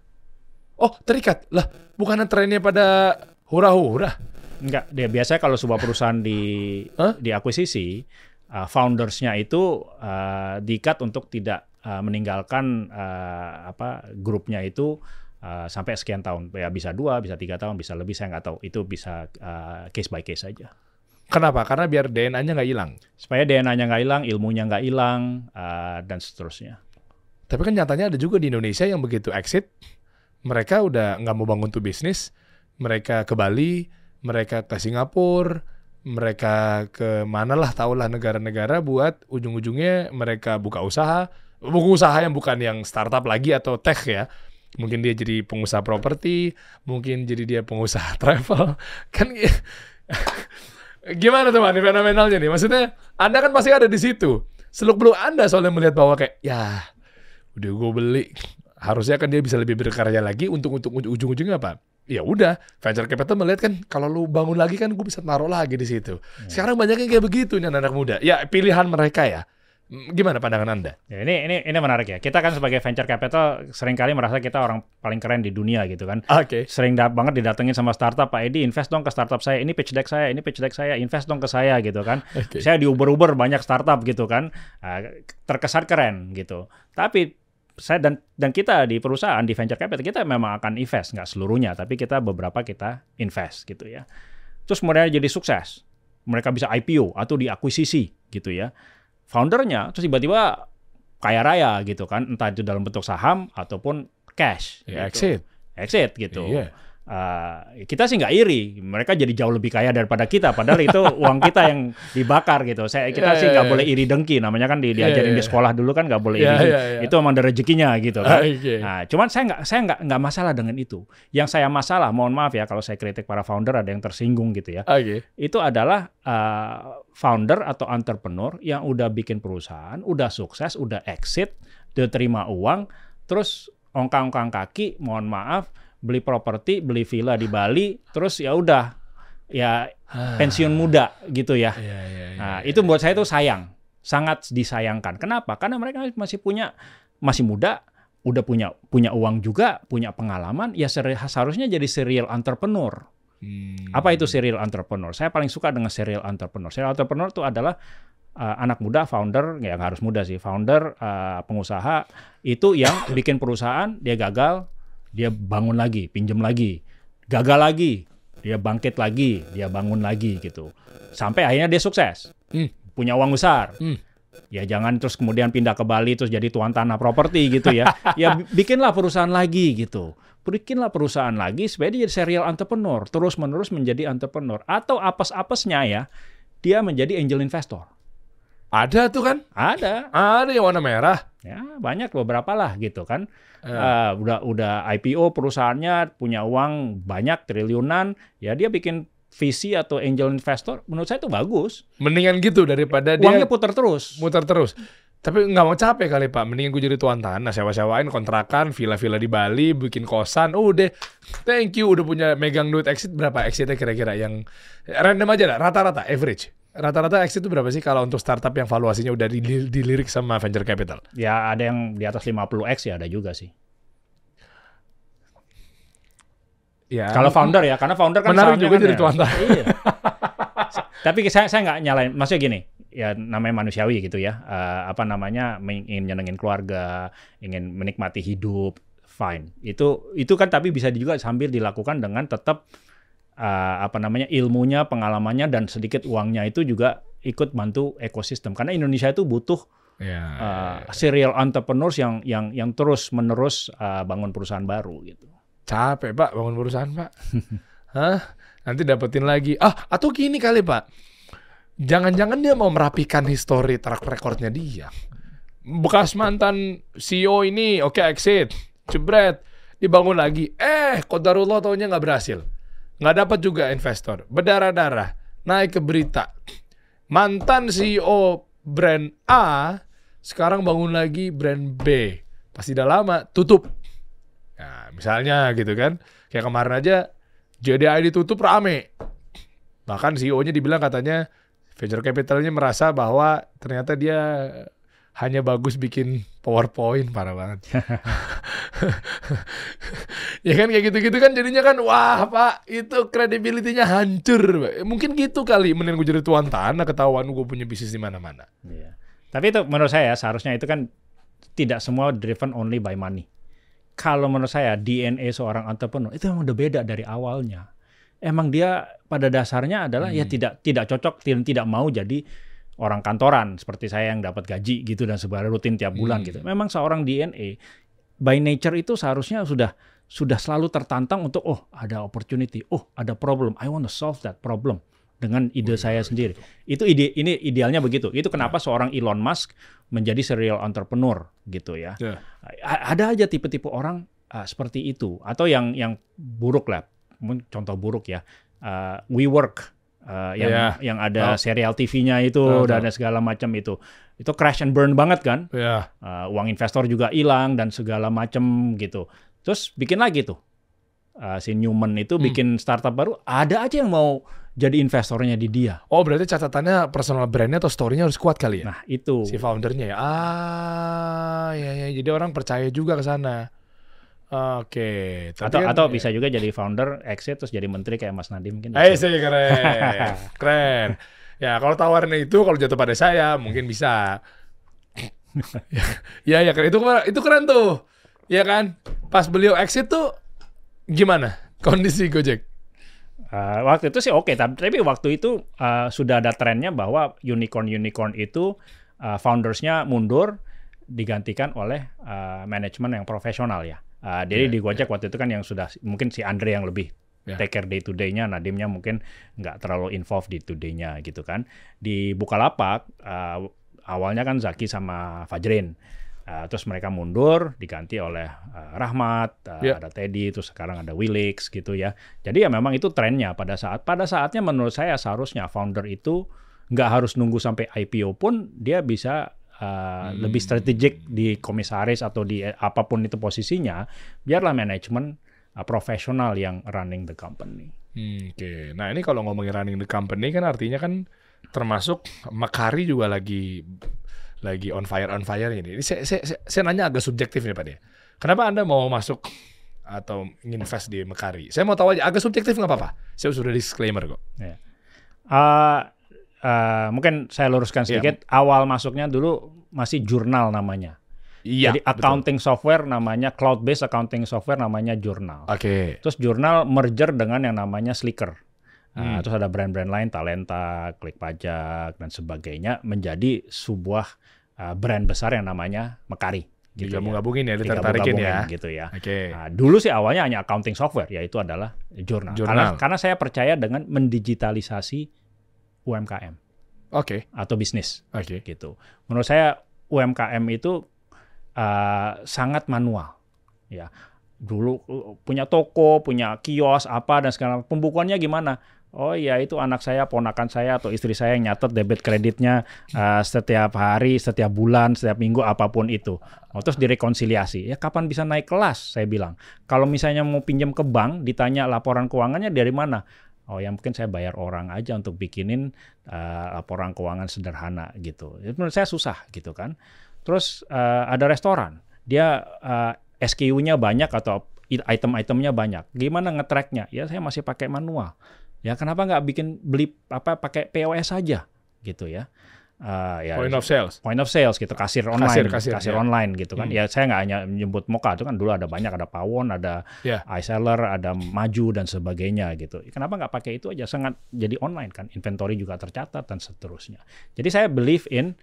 Oh, terikat. Lah, bukannya trennya pada hura-hura? Enggak, dia biasanya kalau sebuah perusahaan di Hah? diakuisisi uh, foundersnya itu uh, diikat untuk tidak uh, meninggalkan uh, apa grupnya itu uh, sampai sekian tahun. Ya bisa dua, bisa tiga tahun, bisa lebih saya nggak tahu. Itu bisa uh, case by case saja. Kenapa? Karena biar DNA-nya nggak hilang. Supaya DNA-nya nggak hilang, ilmunya nggak hilang, uh, dan seterusnya. Tapi kan nyatanya ada juga di Indonesia yang begitu exit, mereka udah nggak mau bangun tuh bisnis, mereka ke Bali, mereka ke Singapura, mereka ke mana lah tahulah negara-negara buat ujung-ujungnya mereka buka usaha, buka usaha yang bukan yang startup lagi atau tech ya. Mungkin dia jadi pengusaha properti, mungkin jadi dia pengusaha (laughs) travel. Kan (laughs) gimana teman fenomenalnya nih? Maksudnya Anda kan pasti ada di situ. Seluk beluk Anda soalnya melihat bahwa kayak ya udah gue beli. Harusnya kan dia bisa lebih berkarya lagi untuk untuk uj- ujung-ujungnya apa? Ya udah venture capital melihat kan kalau lu bangun lagi kan gue bisa naruh lagi di situ. Sekarang banyak yang kayak begitu nih anak-anak muda. Ya pilihan mereka ya Gimana pandangan Anda? Ya, ini ini ini menarik ya. Kita kan sebagai venture capital sering kali merasa kita orang paling keren di dunia gitu kan. Oke. Sering da- banget didatengin sama startup, Pak Edi invest dong ke startup saya. Ini pitch deck saya, ini pitch deck saya, invest dong ke saya gitu kan. Oke. Saya di Uber-Uber banyak startup gitu kan. Ah, terkesan keren gitu. Tapi saya dan dan kita di perusahaan di venture capital kita memang akan invest nggak seluruhnya, tapi kita beberapa kita invest gitu ya. Terus kemudian jadi sukses. Mereka bisa IPO atau diakuisisi gitu ya. Foundernya terus tiba-tiba kaya raya gitu kan, entah itu dalam bentuk saham ataupun cash. Ya, gitu. exit. Exit gitu. Iya. Uh, kita sih nggak iri, mereka jadi jauh lebih kaya daripada kita. Padahal itu (laughs) uang kita yang dibakar gitu. Saya kita Iya, sih iya, nggak iya. boleh iri dengki. Namanya kan di, Iya, diajarin iya, di sekolah dulu kan nggak boleh iri. Iya, dengki. iya, iya. Itu emang ada rezekinya gitu kan. Oke. Nah, cuman saya nggak saya nggak nggak masalah dengan itu. Yang saya masalah, mohon maaf ya kalau saya kritik para founder ada yang tersinggung gitu ya. Oke. Itu adalah uh, founder atau entrepreneur yang udah bikin perusahaan, udah sukses, udah exit, udah terima uang, terus ongkang-ongkang kaki, mohon maaf, beli properti, beli villa di Bali, terus ya udah ya pensiun muda gitu ya. Iya, iya, iya. Nah, itu buat saya itu sayang, sangat disayangkan. Kenapa? Karena mereka masih punya masih muda, udah punya punya uang juga, punya pengalaman, ya seharusnya jadi serial entrepreneur. Hmm. Apa itu serial entrepreneur? Saya paling suka dengan serial entrepreneur. Serial entrepreneur itu adalah uh, anak muda, founder, ya nggak harus muda sih, founder, uh, pengusaha itu yang bikin perusahaan, dia gagal, dia bangun lagi, pinjam lagi, gagal lagi, dia bangkit lagi, dia bangun lagi gitu, sampai akhirnya dia sukses, Hmm. punya uang besar. Hmm. Ya jangan terus kemudian pindah ke Bali terus jadi tuan tanah properti gitu ya. (laughs) ya bi- bikinlah perusahaan lagi gitu. Bikinlah perusahaan lagi supaya dia jadi serial entrepreneur, terus menerus menjadi entrepreneur atau apes-apesnya ya, dia menjadi angel investor. Ada tuh kan? Ada, Ada yang warna merah. ya banyak beberapa lah gitu kan. Eh, Eh, udah udah IPO perusahaannya punya uang banyak triliunan, ya dia bikin visi atau angel investor. Menurut saya itu bagus. mendingan gitu daripada dia Uangnya putar terus. muter terus. Tapi nggak mau capek kali Pak. Mendingan gue jadi tuan tanah, sewa-sewain kontrakan, villa-villa di Bali, bikin kosan. Udah, thank you. Udah punya megang duit exit berapa exitnya kira-kira yang random aja lah, rata-rata average. Rata-rata exit itu berapa sih kalau untuk startup yang valuasinya udah dili- dilirik sama venture capital? Ya ada yang di atas 50x ya ada juga sih. Ya. Kalau founder ya, karena founder kan Menarik juga kan jadi ya. tuan tanah. Iya. (laughs) Tapi saya saya nggak nyalain, maksudnya gini, ya namanya manusiawi gitu ya. Eh, apa namanya ingin nyenengin keluarga, ingin menikmati hidup, fine. Itu itu kan tapi bisa juga sambil dilakukan dengan tetap eh, apa namanya ilmunya, pengalamannya dan sedikit uangnya itu juga ikut bantu ekosistem. Karena Indonesia itu butuh Ya. eh, serial entrepreneurs yang yang yang terus menerus eh, bangun perusahaan baru gitu. Capek Pak bangun perusahaan Pak. (laughs) Hah? Nanti dapetin lagi. Ah, atau gini kali Pak. Jangan-jangan dia mau merapikan histori track recordnya dia. Bekas mantan CEO ini oke exit. Jebret. Dibangun lagi. Eh, Kodarullah taunya nggak berhasil. Nggak dapat juga investor. Berdarah-darah. Naik ke berita. Mantan CEO brand A sekarang bangun lagi brand B. Pasti udah lama tutup. Nah, misalnya gitu kan. Kayak kemarin aja JDI ditutup rame. Bahkan CEO-nya dibilang katanya venture capitalnya merasa bahwa ternyata dia hanya bagus bikin PowerPoint parah banget. (laughs) ya kan kayak gitu-gitu kan jadinya kan wah Pak itu credibility-nya hancur. Mungkin gitu kali mending gue jadi tuan tanah ketahuan gue punya bisnis di mana-mana. Iya. Tapi itu menurut saya seharusnya itu kan tidak semua driven only by money. Kalau menurut saya DNA seorang entrepreneur itu memang udah beda dari awalnya. Emang dia pada dasarnya adalah ya tidak tidak cocok tidak tidak mau jadi orang kantoran seperti saya yang dapat gaji gitu dan sebenarnya rutin tiap bulan Hmm. gitu. Memang seorang DNA by nature itu seharusnya sudah sudah selalu tertantang untuk oh ada opportunity, oh ada problem, I want to solve that problem dengan ide saya sendiri. Itu ide ini idealnya begitu. Itu kenapa seorang Elon Musk menjadi serial entrepreneur gitu ya. Ya. Ada aja tipe-tipe orang uh, seperti itu atau yang yang buruk lah. Mungkin Contoh buruk ya. Uh, WeWork uh, yang Ya. yang ada Tahu. serial TV-nya itu Tahu, dan segala macam itu. Itu crash and burn banget kan? Ya. Uh, uang investor juga hilang dan segala macam gitu. Terus bikin lagi tuh uh, si Newman itu Hmm. bikin startup baru, ada aja yang mau jadi investornya di dia. Oh berarti catatannya personal brandnya atau story-nya harus kuat kali ya? Nah itu. si foundernya ya. Ah, ya ya. Jadi orang percaya juga ke sana. Oke. Tapi atau kan- atau bisa juga jadi founder, exit terus jadi menteri kayak Mas Nadiem mungkin. Eh sih keren, (laughs) keren. Ya kalau tawaran itu kalau jatuh pada saya mungkin bisa. (laughs) ya ya keren itu itu keren tuh. Ya kan? Pas beliau exit tuh gimana kondisi Gojek? Uh, waktu itu sih oke, tapi, tapi waktu itu uh, sudah ada trennya bahwa unicorn-unicorn itu uh, foundersnya mundur digantikan oleh uh, manajemen yang profesional ya. Uh, jadi Iya, di Gojek waktu itu kan yang sudah mungkin si Andre yang lebih Ya. take care day to day-nya, Nadimnya mungkin nggak terlalu involved di today-nya gitu kan. Di Bukalapak uh, awalnya kan Zaki sama Fajrin. Uh, terus mereka mundur diganti oleh uh, Rahmat, uh, Ya. ada Teddy, terus sekarang ada Willix gitu ya. Jadi ya memang itu trennya pada saat pada saatnya menurut saya seharusnya founder itu nggak harus nunggu sampai IPO pun dia bisa uh, lebih strategik di komisaris atau di eh, apa pun itu posisinya, biarlah manajemen uh, profesional yang running the company. Hmm, Oke, nah ini kalau ngomongin running the company kan artinya kan termasuk Makari juga lagi lagi on fire on fire ini. Ini saya, saya, saya, saya nanya agak subjektif nih Pak De. Kenapa anda mau masuk atau invest di Makari? Saya mau tahu aja agak subjektif nggak apa-apa. Saya sudah disclaimer kok. Uh, uh, mungkin saya luruskan Iya. sedikit. Awal masuknya dulu masih jurnal namanya. Iya. Jadi accounting software namanya cloud based accounting software namanya jurnal. Oke. Terus jurnal merger dengan yang namanya Slicker. Nah, Hmm. Terus ada brand-brand lain, Talenta, Klik Pajak, dan sebagainya menjadi sebuah uh, brand besar yang namanya Mekari. Gitu ya. Digabung-gabungin ya, ditertarikin ya. Gitu ya. Oke. Nah, dulu sih awalnya hanya accounting software, yaitu adalah jurnal. Karena, Jurnal. karena saya percaya dengan mendigitalisasi UMKM Oke. atau bisnis Oke. gitu. Menurut saya UMKM itu uh, sangat manual, ya. Dulu punya toko, punya kios apa dan segala pembukuannya gimana? Oh iya itu anak saya, ponakan saya atau istri saya yang nyatet debit kreditnya uh, setiap hari, setiap bulan, setiap minggu apa pun itu. Oh, terus direkonsiliasi. Ya kapan bisa naik kelas? Saya bilang. Kalau misalnya mau pinjam ke bank, ditanya laporan keuangannya dari mana? Oh ya mungkin saya bayar orang aja untuk bikinin uh, laporan keuangan sederhana gitu. Itu menurut saya susah gitu kan. Terus uh, ada restoran, dia uh, SKU-nya banyak atau item-itemnya banyak. Gimana nge-tracknya? Ya saya masih pakai manual. Ya kenapa nggak bikin beli apa pakai POS saja gitu ya? Uh, ya Point of sales. point of sales gitu kasir online kasir, kasir, ya. online gitu kan Hmm. ya saya nggak hanya menyebut Moka itu kan dulu ada banyak ada Pawon ada Ya. iSeller ada Maju dan sebagainya gitu kenapa nggak pakai itu aja sangat jadi online kan inventory juga tercatat dan seterusnya jadi saya believe in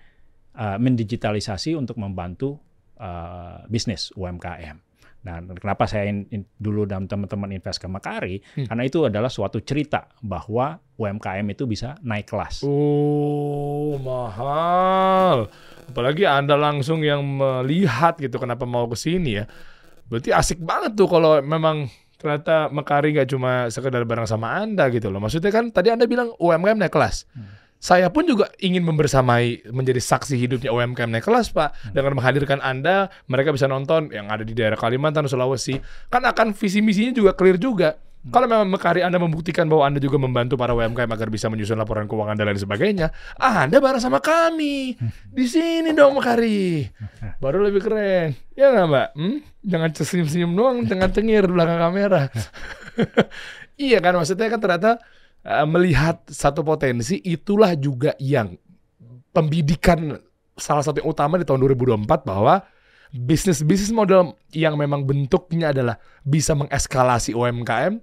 uh, mendigitalisasi untuk membantu uh, bisnis UMKM Nah, kenapa saya in- in- dulu dan teman-teman invest ke Makari? Hmm. Karena itu adalah suatu cerita bahwa UMKM itu bisa naik kelas. Oh, mahal. Apalagi Anda langsung yang melihat gitu kenapa mau ke sini ya. Berarti asik banget tuh kalau memang ternyata Mekari nggak cuma sekedar bareng sama Anda gitu loh. Maksudnya kan tadi Anda bilang UMKM naik kelas. Saya pun juga ingin membersamai menjadi saksi hidupnya UMKM naik kelas, Pak. Dengan menghadirkan Anda, mereka bisa nonton yang ada di daerah Kalimantan, Sulawesi. Kan akan visi misinya juga clear juga. Kalau memang Mekari Anda membuktikan bahwa Anda juga membantu para UMKM agar bisa menyusun laporan keuangan dan lain sebagainya, ah, Anda bareng sama kami. (laughs) Di sini dong Mekari. Baru lebih keren. Ya nggak Mbak? Hmm? Jangan senyum-senyum doang, jangan cengir belakang kamera. (laughs) iya kan, maksudnya kan ternyata eh, melihat satu potensi itulah juga yang pembidikan salah satu yang utama di tahun 2024 bahwa bisnis-bisnis model yang memang bentuknya adalah bisa mengeskalasi UMKM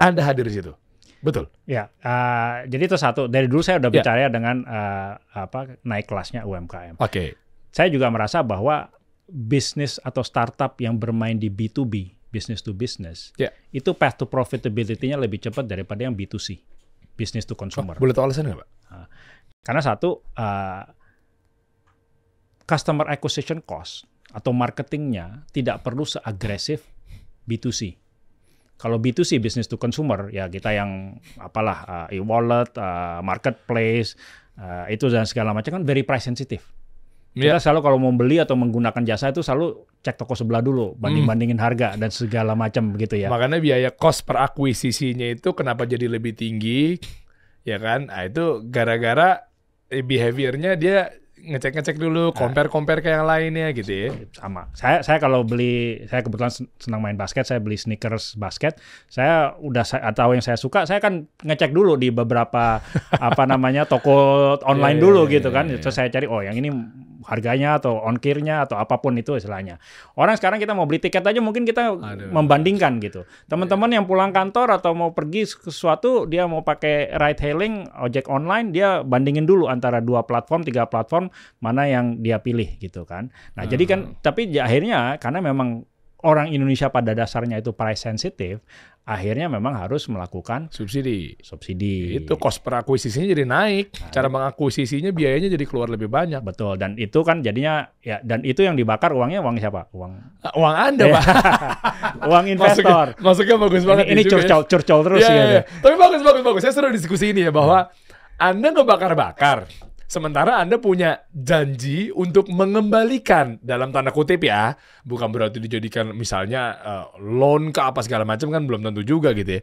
Anda hadir di situ. Betul. Ya, uh, jadi itu satu. Dari dulu saya udah Ya. bicara dengan uh, apa naik kelasnya UMKM. Oke. Saya juga merasa bahwa bisnis atau startup yang bermain di B2B, business to business, Ya. itu path to profitability-nya lebih cepat daripada yang B2C, business to consumer. Boleh tahu alasan nggak, Pak? Karena satu, uh, customer acquisition cost atau marketingnya tidak perlu seagresif B2C. Kalau B2C business to consumer ya kita yang apalah uh, e-wallet, uh, marketplace uh, itu dan segala macam kan very price sensitive. Kita selalu kalau mau beli atau menggunakan jasa itu selalu cek toko sebelah dulu, banding-bandingin harga dan segala macam begitu ya. Makanya biaya cost per akuisisinya itu kenapa jadi lebih tinggi, ya kan? Nah, itu gara-gara eh, behaviornya dia ngecek-ngecek dulu, compare-compare ke yang lainnya gitu ya. sama. Saya saya kalau beli saya kebetulan sen- senang main basket, saya beli sneakers basket. Saya udah saya, atau yang saya suka, saya kan ngecek dulu di beberapa apa namanya toko (laughs) online Iya, dulu iya, gitu iya, kan. iya. Terus saya cari oh yang ini harganya atau ongkirnya atau apa pun itu istilahnya. Orang sekarang kita mau beli tiket aja mungkin kita Aduh. membandingkan gitu. Teman-teman yang pulang kantor atau mau pergi ke sesuatu dia mau pakai ride hailing, ojek online, dia bandingin dulu antara dua platform, tiga platform mana yang dia pilih gitu kan. Nah, jadi kan tapi ya akhirnya karena memang orang Indonesia pada dasarnya itu price sensitive, akhirnya memang harus melakukan Subsidi. subsidi. Itu cost per akuisisinya jadi naik. Cara mengakuisisinya biayanya jadi keluar lebih banyak. betul dan itu kan jadinya ya dan itu yang dibakar uangnya uang siapa? Uang Ah, Uang Anda, Iya. Pak. (laughs) uang investor. Masuknya, masuknya bagus banget. ini ini ya. curcol curcol terus Iya, gitu. iya. Tapi bagus, bagus, bagus. Saya seru diskusi ini ya bahwa Anda ngebakar-bakar. Sementara Anda punya janji untuk mengembalikan dalam tanda kutip ya. Bukan berarti dijadikan misalnya eh, loan ke apa segala macam kan belum tentu juga gitu ya.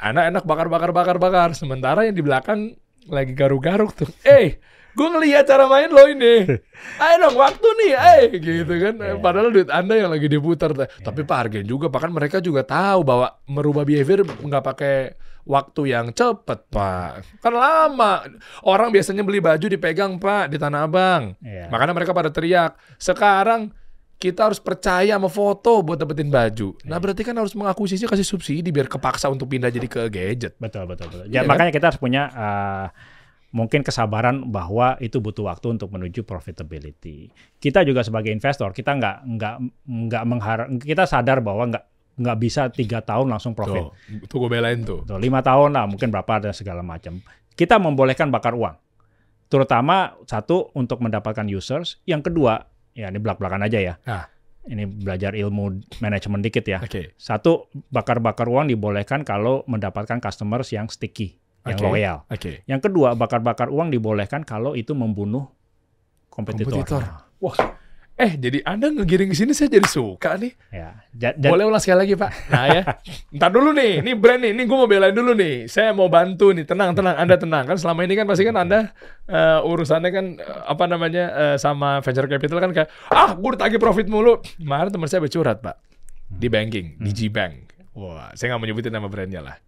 Anda enak bakar-bakar bakar-bakar. Sementara yang di belakang lagi garuk-garuk tuh. (laughs) Eh, gue ngelihat cara main lo ini. Ayo dong waktu nih, eh gitu kan. Iya. Padahal duit Anda yang lagi diputar. Tapi Pak hargain juga, bahkan mereka juga tahu bahwa merubah behavior nggak pakai waktu yang cepet Pak. Kan lama. Orang biasanya beli baju dipegang Pak di Tanah Abang. Iya. Makanya mereka pada teriak. Sekarang kita harus percaya sama foto buat dapetin baju. Nah berarti kan harus mengakuisisi kasih subsidi biar kepaksa untuk pindah jadi ke gadget. Betul betul betul. Iya Ya kan? makanya kita harus punya uh, mungkin kesabaran bahwa itu butuh waktu untuk menuju profitability. Kita juga sebagai investor kita nggak nggak nggak mengharap kita sadar bahwa nggak nggak bisa tiga tahun langsung profit. Tuh, tuh gue belain tuh. Tuh, lima tahun lah mungkin berapa dan segala macam. Kita membolehkan bakar uang. Terutama satu untuk mendapatkan users, yang kedua ya ini belak-belakan aja ya. Ah. Ini belajar ilmu manajemen dikit ya. Oke. Satu, bakar-bakar uang dibolehkan kalau mendapatkan customers yang sticky, yang loyal. Oke. Yang kedua, bakar-bakar uang dibolehkan kalau itu membunuh kompetitor. Kompetitor. Wah. Eh, jadi Anda ngegiring ke sini saya jadi suka nih. Ya, ja- ja- Boleh ulang sekali lagi, Pak? Nah ya. Ntar dulu nih, ini brand nih, ini gue mau belain dulu nih. Saya mau bantu nih, tenang, tenang, Anda tenang. Kan selama ini kan pasti kan Anda eh, urusannya kan eh, apa namanya eh, sama venture capital kan kayak, ah gue ditagih profit mulu. Kemarin teman saya bercurhat, Pak. Di banking, di G-Bank. Wah, saya nggak mau nyebutin nama brandnya lah.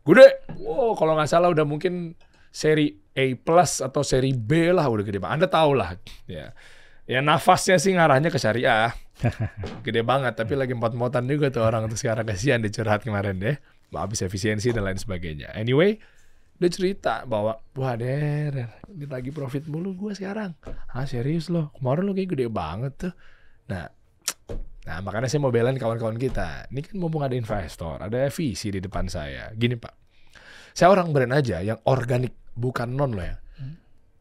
Gede, wow kalau nggak salah udah mungkin seri A plus atau seri B lah udah gede banget. Anda tahu lah. Ya. Ya nafasnya sih ngarahnya ke syariah. (laughs) Gede banget, tapi lagi empat-empotan juga tuh orang tuh sekarang kasihan dicurhat kemarin deh. Habis efisiensi dan lain sebagainya. Anyway, dia cerita bahwa wah der, ini lagi profit mulu gue sekarang. Ah serius loh, kemarin lo kayak gede banget tuh. Nah, nah makanya saya mau belain kawan-kawan kita. Ini kan mumpung ada investor, ada visi di depan saya. Gini pak, saya orang brand aja yang organik, bukan non loh ya.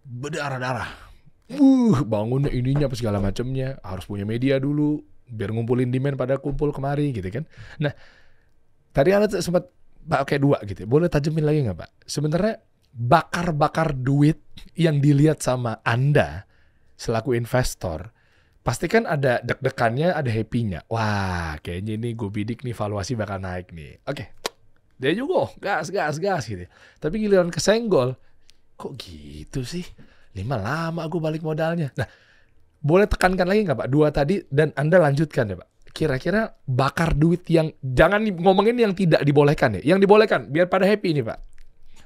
Berdarah-darah. Uh, bangunnya ininya apa segala macamnya harus punya media dulu biar ngumpulin demand pada kumpul kemari gitu kan. Nah, tadi anda sempat pakai dua gitu. ya. Boleh tajemin lagi nggak pak? Sebenarnya bakar-bakar duit yang dilihat sama anda selaku investor pasti kan ada deg-degannya, ada happy-nya. Wah, kayaknya ini gue bidik nih valuasi bakal naik nih. Oke, dia juga gas, gas, gas gitu. Tapi giliran kesenggol, kok gitu sih? Lima lama gue balik modalnya. Nah, boleh tekankan lagi nggak Pak? Dua tadi dan Anda lanjutkan ya Pak. Kira-kira bakar duit yang jangan ngomongin yang tidak dibolehkan ya. Yang dibolehkan biar pada happy ini Pak.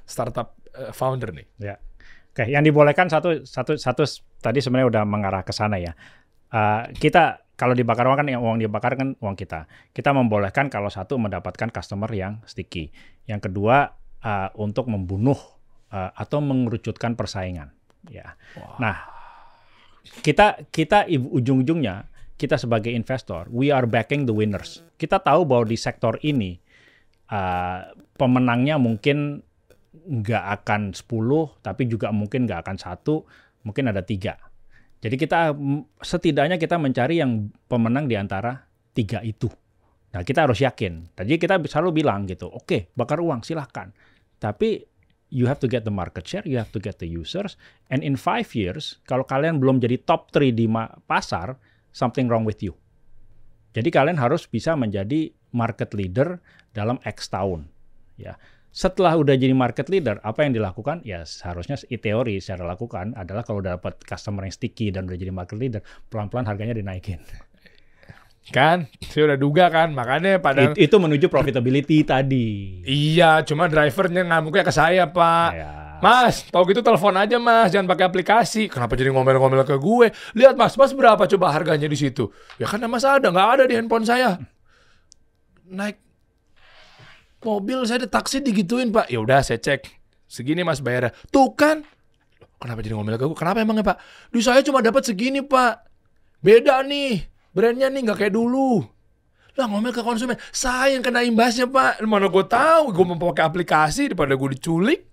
Startup eh, founder nih. Ya. Oke, yang dibolehkan satu satu satu tadi sebenarnya udah mengarah ke sana ya. Uh, kita kalau dibakar uang kan yang uang dibakar kan uang kita. Kita membolehkan kalau satu mendapatkan customer yang sticky. Yang kedua uh, untuk membunuh uh, atau mengerucutkan persaingan. Ya. Nah, kita kita ujung-ujungnya kita sebagai investor, we are backing the winners. Kita tahu bahwa di sektor ini uh, pemenangnya mungkin nggak akan 10, tapi juga mungkin nggak akan satu, mungkin ada tiga. Jadi kita setidaknya kita mencari yang pemenang di antara tiga itu. Nah kita harus yakin. Tadi kita selalu bilang gitu, oke bakar uang silahkan. Tapi you have to get the market share, you have to get the users, and in five years kalau kalian belum jadi top three di pasar, something wrong with you. Jadi kalian harus bisa menjadi market leader dalam X tahun. Ya. Setelah udah jadi market leader, apa yang dilakukan? Ya seharusnya i teori secara lakukan adalah kalau dapat customer yang sticky dan udah jadi market leader, pelan-pelan harganya dinaikin. (laughs) Kan, saya udah duga kan, makanya pada It- itu menuju profitability tadi. iya, cuma drivernya ngamuknya ke saya pak. Ya. Mas, tau gitu telepon aja mas, jangan pakai aplikasi. Kenapa jadi ngomel-ngomel ke gue? Lihat mas, mas berapa coba harganya di situ? Ya kan mas ada, nggak ada di handphone saya. Naik mobil saya di taksi digituin pak. Ya udah saya cek, segini mas bayarnya. Tuh kan, kenapa jadi ngomel ke gue? Kenapa emangnya pak? Di saya cuma dapat segini pak. Beda nih, brandnya nih nggak kayak dulu. Lah ngomel ke konsumen, saya yang kena imbasnya pak. Mana gue tahu, gue mau pakai aplikasi daripada gue diculik.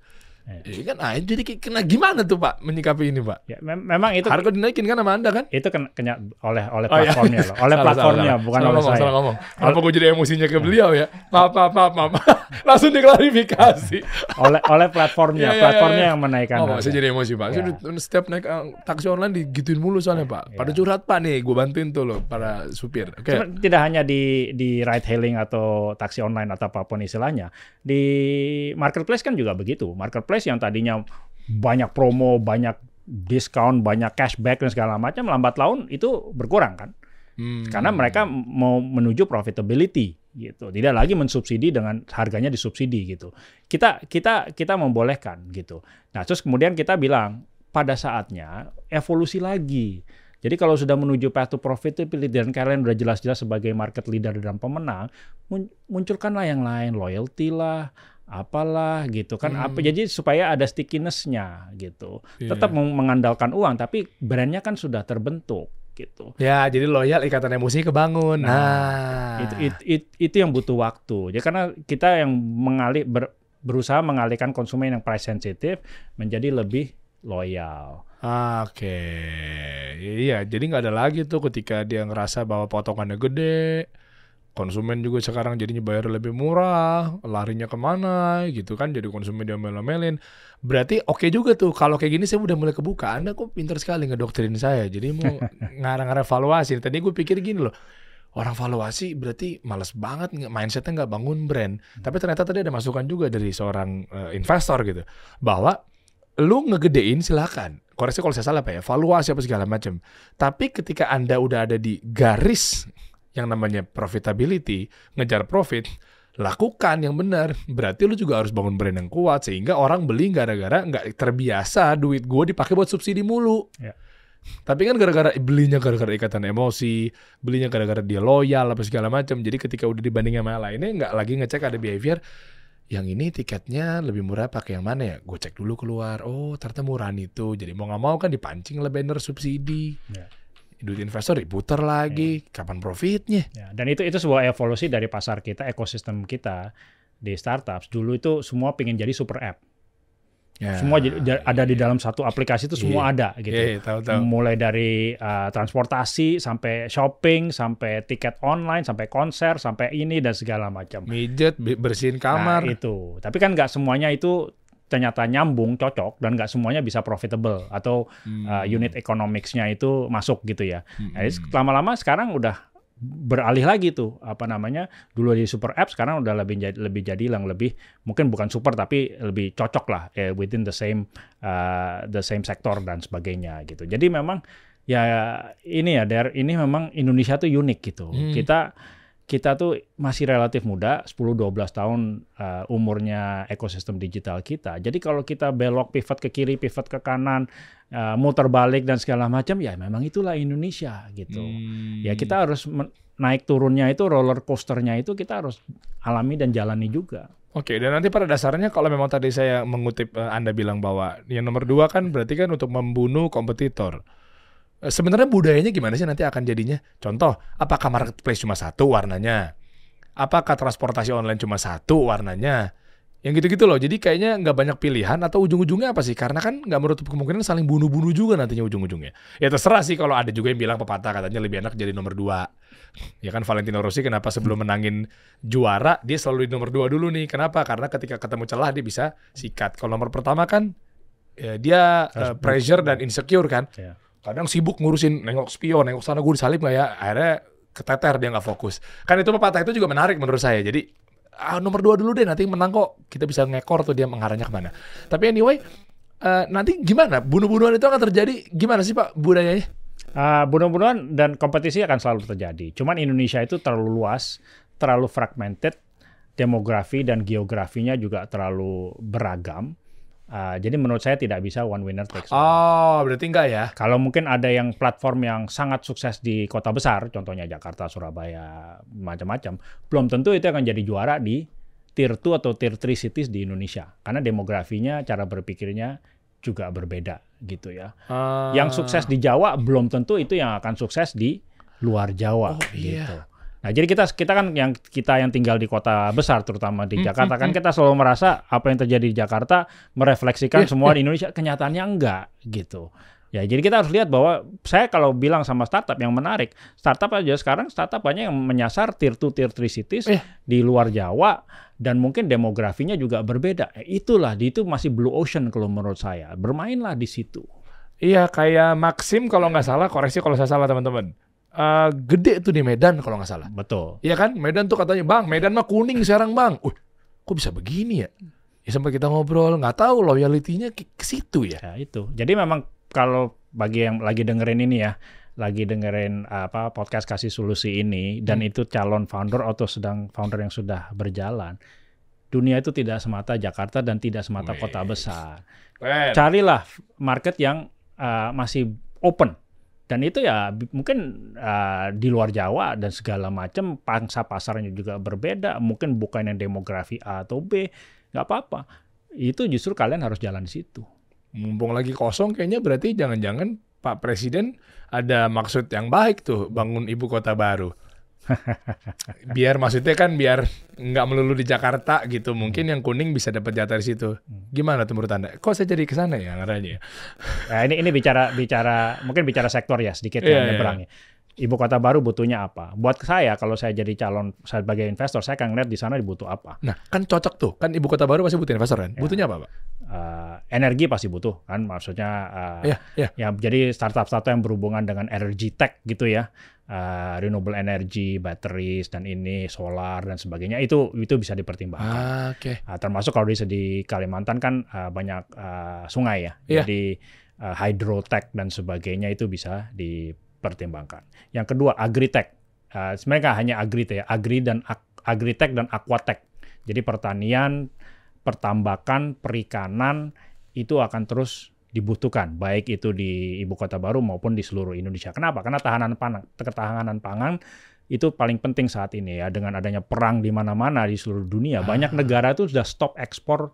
Iya kan, ah, jadi kena gimana tuh Pak menyikapi ini Pak? Ya, mem- memang itu Harga dinaikin kan sama Anda kan? itu kena, kena oleh oleh Oh, iya. platformnya loh, oleh Salah, platformnya salah, bukan salah oleh ngomong, saya. Salah ngomong. Apa gue jadi emosinya ke beliau ya? Maaf, maaf, maaf, maaf. (laughs) Langsung diklarifikasi. oleh oleh platformnya, Iya, iya, platformnya iya. yang menaikkan. Oh, harga. saya jadi emosi Pak. Saya Ya. udah- setiap naik uh, taksi online digituin mulu soalnya Pak. Pada Ya. curhat Pak nih, gue bantuin tuh loh para supir. Oke. Cuma tidak hanya di di ride hailing atau taksi online atau apa pun istilahnya, di marketplace kan juga begitu. Marketplace yang tadinya banyak promo, banyak diskon, banyak cashback dan segala macam lambat laun itu berkurang kan? Hmm. Karena mereka mau menuju profitability gitu. Tidak lagi mensubsidi dengan harganya disubsidi gitu. Kita kita kita membolehkan gitu. Nah, terus kemudian kita bilang pada saatnya evolusi lagi. Jadi kalau sudah menuju path to profitability dan kalian udah jelas-jelas sebagai market leader dan pemenang, mun- munculkanlah yang lain, loyalty lah, apalah gitu kan. Apa jadi supaya ada stickiness-nya gitu. Iya. Tetap meng- mengandalkan uang tapi brandnya kan sudah terbentuk gitu. Ya, jadi loyal ikatan emosi kebangun. Nah, Itu, it- it- itu yang butuh waktu. Jadi karena kita yang mengalih ber- berusaha mengalihkan konsumen yang price sensitive menjadi lebih loyal. Ah, Oke, iya. Jadi nggak ada lagi tuh ketika dia ngerasa bahwa potongannya gede, konsumen juga sekarang jadinya bayar lebih murah, larinya ke mana gitu kan? Jadi konsumen dia melin Berarti oke juga tuh. Kalau kayak gini saya udah mulai kebuka. Anda kok pintar sekali ngedoktrin saya. Jadi mau (laughs) ngarang-ngarang valuasi. Tadi gue pikir gini loh. Orang valuasi berarti males banget mindsetnya nggak bangun brand. Tapi ternyata tadi ada masukan juga dari seorang eh, investor gitu bahwa lu ngegedein silakan. Koreksi kalau saya salah pak ya, valuasi apa segala macam. Tapi ketika anda udah ada di garis yang namanya profitability, ngejar profit, lakukan yang benar. Berarti lu juga harus bangun brand yang kuat sehingga orang beli gara-gara nggak terbiasa duit gue dipakai buat subsidi mulu. Ya. Tapi kan gara-gara belinya gara-gara ikatan emosi, belinya gara-gara dia loyal apa segala macam. Jadi ketika udah dibanding sama yang lainnya nggak lagi ngecek ada behavior yang ini tiketnya lebih murah pakai yang mana ya? Gue cek dulu keluar. Oh, ternyata murahan itu. Jadi mau nggak mau kan dipancing lah banner subsidi. Ya. Duit investor diputar lagi. Kapan profitnya? Ya, dan itu itu sebuah evolusi dari pasar kita, ekosistem kita di startups. Dulu itu semua pengen jadi super app. Ya. Semua ja- ada di dalam satu aplikasi itu semua Iya. ada gitu. Iya, iya, tahu tahu. Mulai dari uh, transportasi sampai shopping, sampai tiket online, sampai konser, sampai ini dan segala macam. Mijet, be- bersihin kamar. Nah, itu. Tapi kan nggak semuanya itu ternyata nyambung, cocok, dan nggak semuanya bisa profitable atau Hmm. uh, unit economics-nya itu masuk gitu ya. Hmm. Nah, jadi lama-lama sekarang udah beralih lagi tuh apa namanya dulu di super app sekarang udah lebih jadi lebih jadi yang lebih mungkin bukan super tapi lebih cocok lah eh, within the same uh, the same sektor dan sebagainya gitu jadi memang ya ini ya Der ini memang Indonesia tuh unik gitu Hmm. kita kita tuh masih relatif muda 10-12 tahun uh, umurnya ekosistem digital kita jadi kalau kita belok pivot ke kiri pivot ke kanan uh, muter balik dan segala macam ya memang itulah Indonesia gitu Hmm. ya kita harus naik turunnya itu roller coasternya itu kita harus alami dan jalani juga Oke, dan nanti pada dasarnya kalau memang tadi saya mengutip eh, Anda bilang bahwa yang nomor dua kan berarti kan untuk membunuh kompetitor. Eh, Sebenarnya budayanya gimana sih nanti akan jadinya? Contoh, apakah marketplace cuma satu warnanya? Apakah transportasi online cuma satu warnanya? Yang gitu-gitu loh. Jadi kayaknya nggak banyak pilihan atau ujung-ujungnya apa sih? Karena kan nggak menutup kemungkinan saling bunuh-bunuh juga nantinya ujung-ujungnya. Ya terserah sih kalau ada juga yang bilang pepatah katanya lebih enak jadi nomor dua. Ya kan Valentino Rossi kenapa sebelum menangin juara dia selalu di nomor dua dulu nih. Kenapa? Karena ketika ketemu celah dia bisa sikat. Kalau nomor pertama kan ya dia Harus- pressure dan insecure kan. Ya. Kadang sibuk ngurusin nengok spion, nengok sana gue disalip nggak ya. Akhirnya keteter dia nggak fokus. Kan itu pepatah itu juga menarik menurut saya. Jadi ah, nomor dua dulu deh nanti menang kok kita bisa ngekor tuh dia mengarahnya ke mana. Tapi anyway eh, nanti gimana bunuh-bunuhan itu akan terjadi gimana sih Pak budayanya? Uh, bunuh-bunuhan dan kompetisi akan selalu terjadi. Cuman Indonesia itu terlalu luas, terlalu fragmented, demografi dan geografinya juga terlalu beragam. Uh, jadi menurut saya tidak bisa one winner takes all. Oh berarti enggak ya? Kalau mungkin ada yang platform yang sangat sukses di kota besar, contohnya Jakarta, Surabaya, macam-macam, belum tentu itu akan jadi juara di tier 2 atau tier 3 cities di Indonesia. Karena demografinya, cara berpikirnya juga berbeda gitu ya. Ah. Yang sukses di Jawa belum tentu itu yang akan sukses di luar Jawa Oh, iya. Nah, jadi kita kita kan yang kita yang tinggal di kota besar terutama Hmm, di Jakarta kan kita selalu merasa apa yang terjadi di Jakarta merefleksikan Iya, semua di Indonesia, kenyataannya enggak gitu. Ya, jadi kita harus lihat bahwa saya kalau bilang sama startup yang menarik, startup aja sekarang startup banyak yang menyasar tier 2 tier 3 cities Iya. di luar Jawa dan mungkin demografinya juga berbeda. Eh, itulah di itu masih blue ocean kalau menurut saya. Bermainlah di situ. Iya kayak Maxim kalau nggak salah koreksi kalau saya salah teman-teman. Eh, gede tuh di Medan kalau nggak salah. Betul. Iya kan Medan tuh katanya bang Medan mah kuning sekarang bang. Uh, kok bisa begini ya? Ya sampai kita ngobrol nggak tahu loyalitinya ke, ke situ ya. Ya itu. Jadi memang kalau bagi yang lagi dengerin ini ya, lagi dengerin apa podcast kasih solusi ini dan itu calon founder atau sedang founder yang sudah berjalan. Dunia itu tidak semata Jakarta dan tidak semata kota besar. Keren. Carilah market yang uh, masih open. Dan itu ya mungkin uh, di luar Jawa dan segala macam pangsa pasarnya juga berbeda. Mungkin bukan yang demografi A atau B, nggak apa-apa. Itu justru kalian harus jalan di situ. Mumpung lagi kosong kayaknya berarti jangan-jangan Pak Presiden ada maksud yang baik tuh bangun ibu kota baru. (laughs) biar maksudnya kan biar nggak melulu di Jakarta gitu. Mungkin yang kuning bisa dapat jatah di situ. Gimana tuh menurut Anda? Kok saya jadi ke sana ya ngaranya? Nah, ini ini bicara bicara mungkin bicara sektor ya sedikit Iya, yang iya. nyebrang ya. Ibu kota baru butuhnya apa? Buat saya kalau saya jadi calon sebagai investor saya akan ngeliat di sana dibutuh apa. Nah, kan cocok tuh. Kan ibu kota baru pasti butuh investor kan? Butuhnya apa, Pak? Eh, energi pasti butuh kan maksudnya eh, Iya, iya. ya jadi startup-startup yang berhubungan dengan energy tech gitu ya. Eh, renewable energy, batteries dan ini solar dan sebagainya itu itu bisa dipertimbangkan. Ah, oke. Ah, termasuk kalau di di Kalimantan kan ah, banyak ah, sungai ya, Iya. jadi ah, hydrotech dan sebagainya itu bisa dipertimbangkan. Yang kedua agritech, Ah, sebenarnya hanya agritech ya, agri dan ak- agritech dan aquatech. Jadi pertanian, pertambakan, perikanan itu akan terus dibutuhkan, baik itu di ibu kota baru maupun di seluruh Indonesia. Kenapa? Karena tahanan pangan, ketahanan pangan itu paling penting saat ini ya dengan adanya perang di mana-mana di seluruh dunia banyak negara itu sudah stop ekspor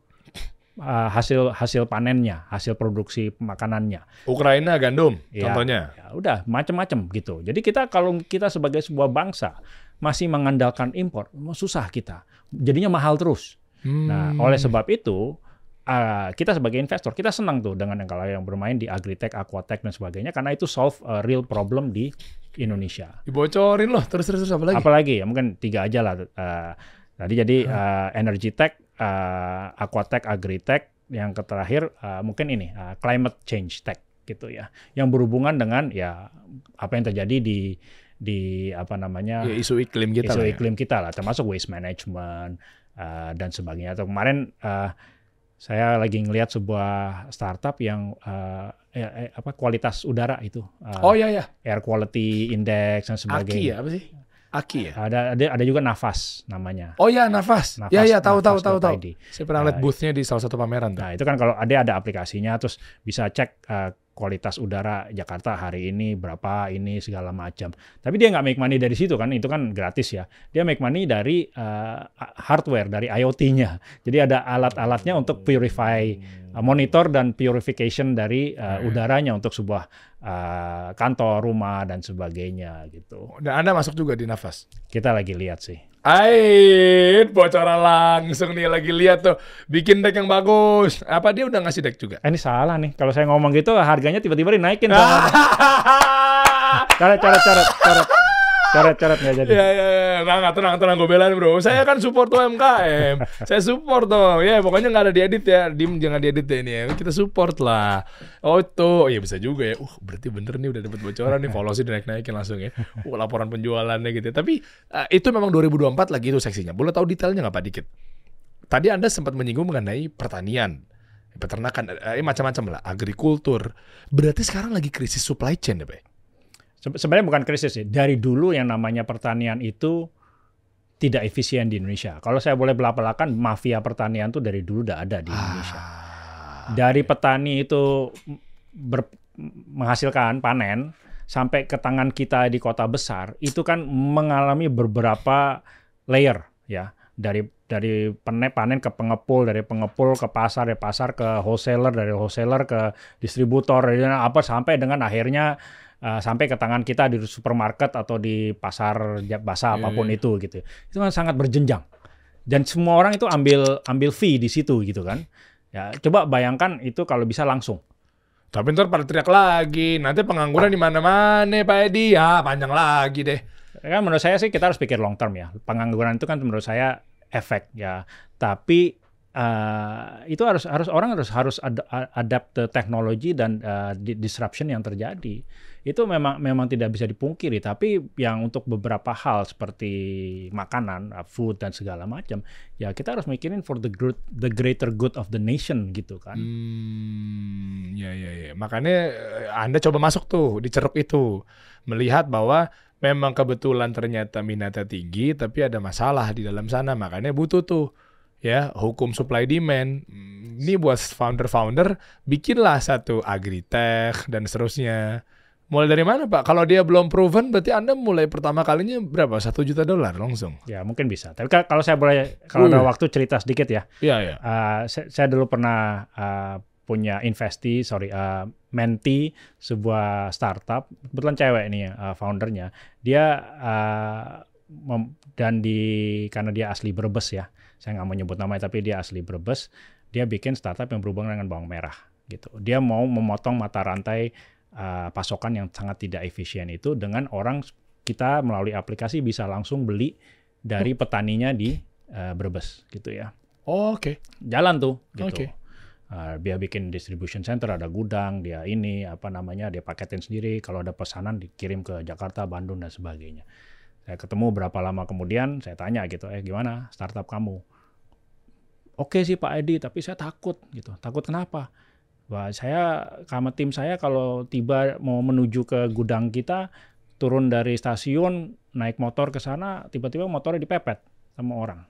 uh, hasil hasil panennya hasil produksi makanannya Ukraina gandum Ya, contohnya. ya udah macam-macam gitu jadi kita kalau kita sebagai sebuah bangsa masih mengandalkan impor susah kita jadinya mahal terus nah Hmm. oleh sebab itu uh, kita sebagai investor kita senang tuh dengan yang kalau yang bermain di agritech, aquatech dan sebagainya karena itu solve a real problem di Indonesia. Dibocorin loh terus terus apa lagi? apalagi ya mungkin tiga aja lah Eh, tadi jadi eh, energy tech eh, aquatech agritech yang terakhir eh, mungkin ini eh, climate change tech gitu ya. Yang berhubungan dengan ya apa yang terjadi di di apa namanya Ya, isu iklim kita isu lah ya. iklim kita lah termasuk waste management eh, dan sebagainya. Atau kemarin eh, saya lagi ngelihat sebuah startup yang eh, eh, eh, apa kualitas udara itu eh, Oh iya ya, air quality index dan Aki sebagainya ya apa sih? Aki ya. ada ada ada juga nafas namanya. Oh ya nafas. Nafas- ya ya tahu tahu tahu tahu. Saya pernah lihat Nah, boothnya di salah satu pameran tuh. Nah itu kan kalau ada ada aplikasinya terus bisa cek eh, kualitas udara Jakarta hari ini berapa ini segala macam. Tapi dia nggak make money dari situ kan itu kan gratis ya. Dia make money dari eh, hardware dari IoT-nya. Jadi ada alat-alatnya untuk purify monitor dan purification dari eh, udaranya untuk sebuah eh, kantor, rumah dan sebagainya gitu. Dan Anda masuk juga di nafas. Kita lagi lihat sih. Ait, bocoran langsung nih lagi lihat tuh. Bikin deck yang bagus. Apa dia udah ngasih deck juga? Eh, ini salah nih. Kalau saya ngomong gitu harganya tiba-tiba dinaikin. sama- cara cara cara cara Coret-coret nggak jadi. Ya, ya, ya, nggak, nggak, tenang, tenang, gue belain bro. Saya kan support UMKM, saya support dong. Ya, pokoknya nggak ada diedit ya, dim jangan diedit ya ini ya. Kita support lah. Oh itu, ya bisa juga ya. Uh, berarti bener nih udah dapat bocoran nih, follow sih naik-naikin langsung ya. Uh, laporan penjualannya gitu. Tapi uh, itu memang 2024 lagi itu seksinya. Boleh tahu detailnya nggak Pak dikit? Tadi Anda sempat menyinggung mengenai pertanian, peternakan, eh, macam-macam lah, agrikultur. Berarti sekarang lagi krisis supply chain ya, Pak? Se- Sebenarnya bukan krisis sih. Dari dulu yang namanya pertanian itu tidak efisien di Indonesia. Kalau saya boleh belak-belakan, mafia pertanian itu dari dulu udah ada di Indonesia. Ah, Dari petani itu ber- menghasilkan panen sampai ke tangan kita di kota besar, itu kan mengalami beberapa layer ya. Dari dari panen panen ke pengepul, dari pengepul ke pasar, dari pasar ke wholesaler, dari wholesaler ke distributor, dari apa sampai dengan akhirnya uh, sampai ke tangan kita di supermarket atau di pasar basah Iya, apa pun iya. itu gitu. Itu kan sangat berjenjang. Dan semua orang itu ambil ambil fee di situ gitu kan. Ya, coba bayangkan itu kalau bisa langsung. Tapi ntar pada teriak lagi, nanti pengangguran di mana-mana Pak Edi. Ya, panjang lagi deh. Kan menurut saya sih kita harus pikir long term ya. Pengangguran itu kan menurut saya efek ya. Tapi eh, itu harus harus orang harus harus ad- adapt teknologi dan eh, di- disruption yang terjadi. Itu memang memang tidak bisa dipungkiri. Tapi yang untuk beberapa hal seperti makanan, uh, food dan segala macam, ya kita harus mikirin for the good, the greater good of the nation gitu kan. Hmm, ya ya ya. Makanya eh, Anda coba masuk tuh di ceruk itu, melihat bahwa memang kebetulan ternyata minatnya tinggi, tapi ada masalah di dalam sana. Makanya butuh tuh ya hukum supply demand. Hmm, Ini buat founder-founder bikinlah satu agritech dan seterusnya. Mulai dari mana Pak? Kalau dia belum proven, berarti Anda mulai pertama kalinya berapa? Satu juta dolar langsung? Ya mungkin bisa. Tapi ka- kalau saya boleh kalau ada Uh. waktu cerita sedikit ya. Iya ya. Uh, saya, saya dulu pernah uh, punya investi, sorry, uh, menti sebuah startup. Kebetulan cewek ini uh, foundernya. Dia uh, mem- dan di karena dia asli Brebes ya. Saya nggak mau nyebut namanya tapi dia asli Brebes. Dia bikin startup yang berhubungan dengan bawang merah gitu. Dia mau memotong mata rantai uh, pasokan yang sangat tidak efisien itu dengan orang kita melalui aplikasi bisa langsung beli dari petaninya di uh, Brebes gitu ya Oh, Oke. jalan tuh gitu. Oke. Uh, dia bikin distribution center, ada gudang, dia ini apa namanya, dia paketin sendiri. Kalau ada pesanan dikirim ke Jakarta, Bandung dan sebagainya. Saya ketemu berapa lama kemudian, saya tanya gitu, eh gimana startup kamu? Oke sih Pak Edi, tapi saya takut gitu. Takut kenapa? Wah, saya sama tim saya kalau tiba mau menuju ke gudang kita, turun dari stasiun, naik motor ke sana, tiba-tiba motornya dipepet sama orang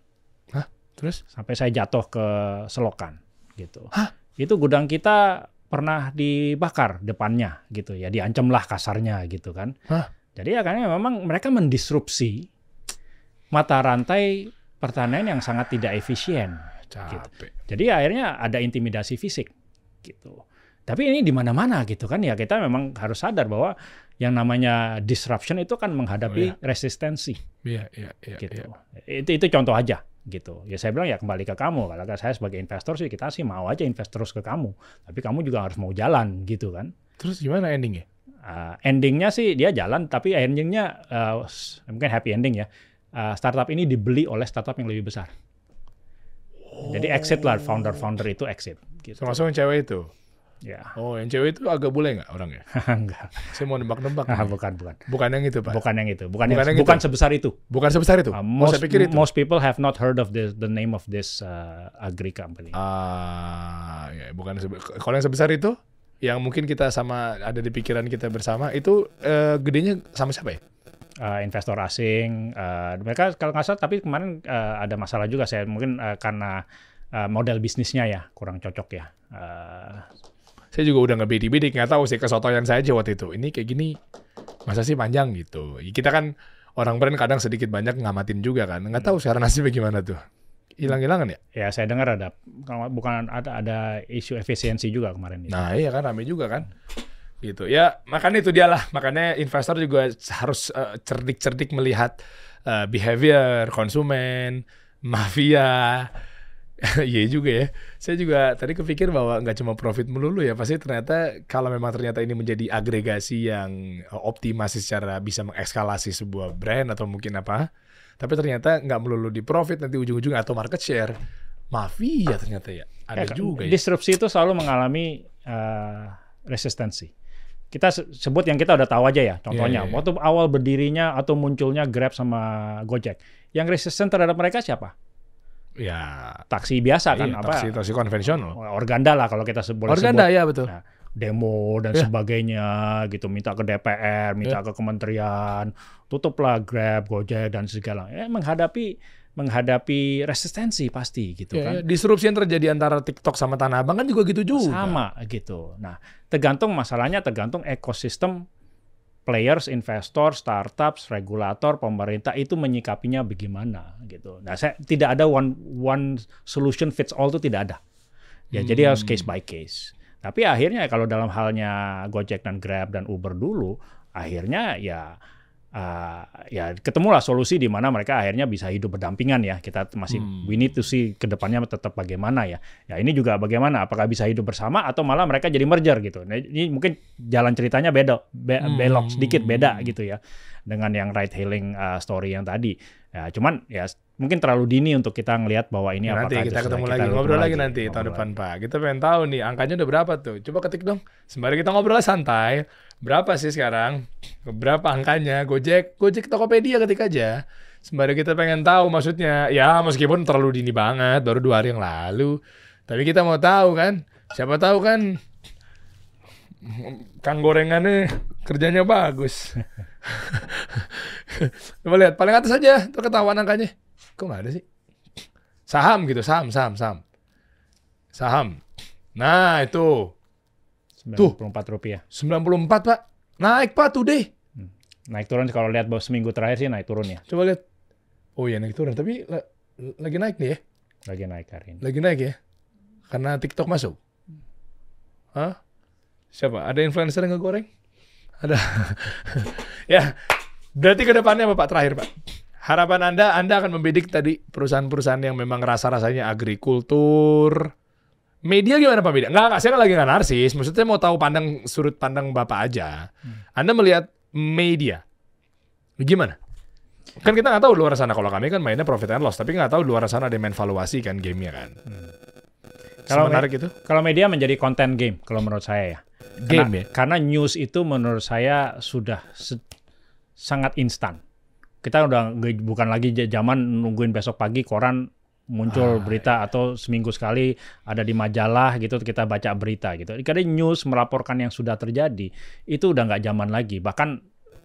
Terus? sampai saya jatuh ke selokan gitu. Hah? Itu gudang kita pernah dibakar depannya gitu ya, diancam lah kasarnya gitu kan. Hah? Jadi ya karena memang mereka mendisrupsi mata rantai pertanian yang sangat tidak efisien. Capek. Jadi akhirnya ada intimidasi fisik gitu. Tapi ini di mana-mana gitu kan ya kita memang harus sadar bahwa yang namanya disruption itu kan menghadapi Oh, resistensi Iya, iya, iya. gitu. iya. Itu itu contoh aja gitu. Ya saya bilang ya kembali ke kamu. Kalau saya sebagai investor sih kita sih mau aja invest terus ke kamu. Tapi kamu juga harus mau jalan gitu kan. Terus gimana endingnya? Uh, endingnya sih dia jalan, tapi endingnya uh, mungkin happy ending ya. Uh, startup ini dibeli oleh startup yang lebih besar. Jadi exit lah founder-founder itu exit. Gitu. Termasuk yang cewek itu. Ya, Oh, yang cewek itu agak bule nggak orangnya? (laughs) enggak, Saya mau nebak-nebak. Ah, (laughs) nih. bukan, bukan, Bukan yang itu, Pak. bukan yang itu, bukan, Bukan yang, yang bukan itu? sebesar itu. Bukan sebesar itu. Uh, most, saya pikir itu. most people have not heard of this, the name of this uh, agri company. Ah, ya, bukan kalau yang sebesar itu yang mungkin kita sama ada di pikiran kita bersama itu eh, gedenya sama siapa ya? uh, investor asing. uh, mereka kalau nggak salah, tapi kemarin uh, ada masalah juga saya mungkin uh, karena uh, model bisnisnya ya kurang cocok ya. Uh, Saya juga udah ngebidik-bidik, nggak tahu sih kesotoyan saya aja waktu itu. Ini kayak gini, masa sih panjang gitu. Kita kan orang brand kadang sedikit banyak ngamatin juga kan. Nggak tahu sekarang nasibnya gimana tuh. Hilang-hilangan ya? ya saya dengar ada bukan ada ada isu efisiensi juga kemarin. Nah iya kan rame juga kan. Gitu ya makanya itu dia lah. Makanya investor juga harus eh, cerdik-cerdik melihat eh, behavior konsumen, mafia. (laughs) Iya juga ya. Saya juga tadi kepikir bahwa nggak cuma profit melulu ya. Pasti ternyata kalau memang ternyata ini menjadi agregasi yang eh, optimasi secara bisa mengekskalasi sebuah brand atau mungkin apa. Tapi ternyata nggak melulu di profit nanti ujung-ujungnya atau market share. Mafia ternyata ya. Ada Ya, juga ya. Disrupsi itu selalu mengalami uh, resistensi. Kita se- sebut yang kita udah tahu aja ya. Contohnya, Iya, iya, iya. waktu awal berdirinya atau munculnya Grab sama Gojek, yang resisten terhadap mereka siapa? Ya. Taksi biasa kan Iya, apa? taksi, taksi konvensional. Organda lah kalau kita sebut. Organda sebut. ya betul. Nah, demo dan Ya. sebagainya gitu minta ke DPR minta ke kementerian tutuplah Grab Gojek dan segala ya menghadapi menghadapi resistensi pasti gitu Ya, kan ya. Disrupsi yang terjadi antara TikTok sama Tanah Abang kan juga gitu juga. sama gitu nah tergantung masalahnya tergantung ekosistem players, investor, startups, regulator, pemerintah itu menyikapinya bagaimana gitu. Nah, saya tidak ada one one solution fits all itu tidak ada. Ya, jadi harus case by case. Tapi akhirnya kalau dalam halnya Gojek dan Grab dan Uber dulu, akhirnya ya uh, ya ketemulah solusi di mana mereka akhirnya bisa hidup berdampingan ya. Kita masih Hmm. we need to see ke depannya tetap bagaimana ya. Ya ini juga bagaimana apakah bisa hidup bersama atau malah mereka jadi merger gitu. Nah, ini mungkin jalan ceritanya beda be- Hmm. belok sedikit beda gitu ya dengan yang ride hailing uh, story yang tadi. Ya cuman ya mungkin terlalu dini untuk kita ngelihat bahwa ini Ya, nanti kita ketemu lagi, kita ngobrol lagi nanti tahun ngobrol depan Pak. Kita pengen tahu nih angkanya udah berapa tuh. Coba ketik dong. Sembari kita ngobrol santai. Berapa sih sekarang? Berapa angkanya? Gojek, Gojek Tokopedia ketik aja. Sembari kita pengen tahu maksudnya. Ya meskipun terlalu dini banget, baru dua hari yang lalu. Tapi kita mau tahu kan. Siapa tahu kan Kang gorengannya kerjanya bagus. (laughs) Coba lihat paling atas aja tuh ketahuan angkanya. Kok nggak ada sih? Saham gitu, saham, saham, saham. Saham. Nah, itu 94 rupiah. 94, Pak. Naik, Pak, tuh deh. Naik turun kalau lihat bahwa seminggu terakhir sih naik turun ya. Coba lihat. Oh iya, naik turun. Tapi la- lagi naik nih ya. Lagi naik hari ini. Lagi naik ya. Karena TikTok masuk. Hah? Siapa? Ada influencer yang ngegoreng? Ada. (laughs) ya. Berarti ke depannya apa Pak terakhir, Pak? Harapan Anda, Anda akan membidik tadi perusahaan-perusahaan yang memang rasa-rasanya agrikultur. Media gimana Pak Bida? Enggak, enggak, saya kan lagi nggak narsis. Maksudnya mau tahu pandang sudut pandang Bapak aja. Anda melihat media. Gimana? Kan kita nggak tahu luar sana. Kalau kami kan mainnya profit and loss. Tapi nggak tahu luar sana ada main valuasi kan gamenya kan. Kalau Semenarik itu? Kalau media menjadi content game kalau menurut saya ya. Game karena, ya? Karena news itu menurut saya sudah sangat instan. Kita udah bukan lagi zaman nungguin besok pagi koran muncul Ah, berita atau seminggu sekali ada di majalah gitu kita baca berita gitu. Kadang news melaporkan yang sudah terjadi itu udah nggak zaman lagi. Bahkan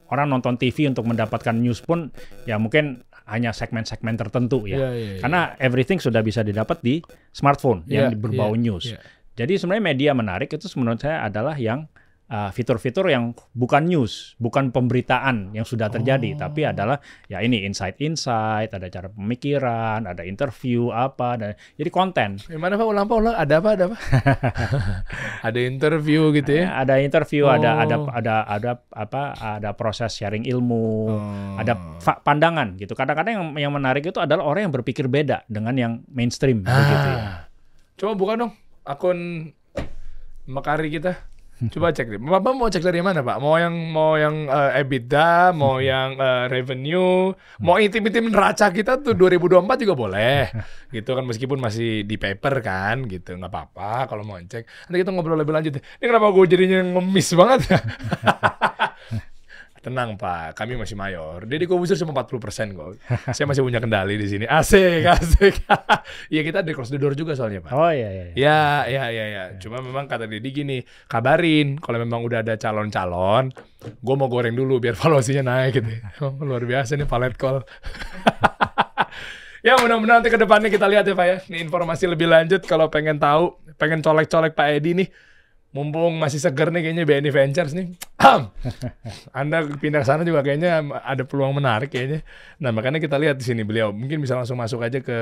orang nonton TV untuk mendapatkan news pun ya mungkin hanya segmen-segmen tertentu ya. Iya, iya, iya. Karena everything sudah bisa didapat di smartphone yang Iya, berbau iya, news. iya. Jadi sebenarnya media menarik itu menurut saya adalah yang uh, fitur-fitur yang bukan news, bukan pemberitaan yang sudah terjadi, Oh. tapi adalah ya ini insight-insight, ada cara pemikiran, ada interview apa, dan jadi konten. Gimana Pak? Ulang Pak, ulang. Ada apa? Ada apa? (laughs) ada interview gitu ya? Ada interview, ada ada Oh. ada ada apa? Ada proses sharing ilmu, Oh. ada pandangan gitu. Kadang-kadang yang yang menarik itu adalah orang yang berpikir beda dengan yang mainstream begitu ya. Ah. Coba buka dong akun Makari kita. Coba cek deh. Bapak mau cek dari mana, Pak? Mau yang mau yang eh, EBITDA, mau (laughs) yang eh, revenue, mau intim-intim neraca kita tuh 2024 juga boleh. (laughs) Gitu kan meskipun masih di paper kan gitu. nggak apa-apa kalau mau cek. Nanti kita ngobrol lebih lanjut. Ini kenapa gue jadinya ngemis banget ya? (laughs) Tenang Pak, kami masih mayor. Deddy Kobuser cuma 40% kok. (laughs) Saya masih punya kendali di sini. Asik, asik. (laughs) Iya kita di cross the door juga soalnya Pak. Oh iya iya. iya. Ya, ya, ya, ya. Cuma memang kata Deddy gini, kabarin kalau memang udah ada calon-calon, gue mau goreng dulu biar (laughs) valuasinya naik gitu. Oh, luar biasa nih palet call. ya mudah-mudahan nanti ke depannya kita lihat ya Pak ya. Ini informasi lebih lanjut kalau pengen tahu, pengen colek-colek Pak Edi nih. Mumpung masih seger nih kayaknya BNI Ventures nih. Anda pindah ke sana juga kayaknya ada peluang menarik kayaknya. Nah makanya kita lihat di sini beliau. Mungkin bisa langsung masuk aja ke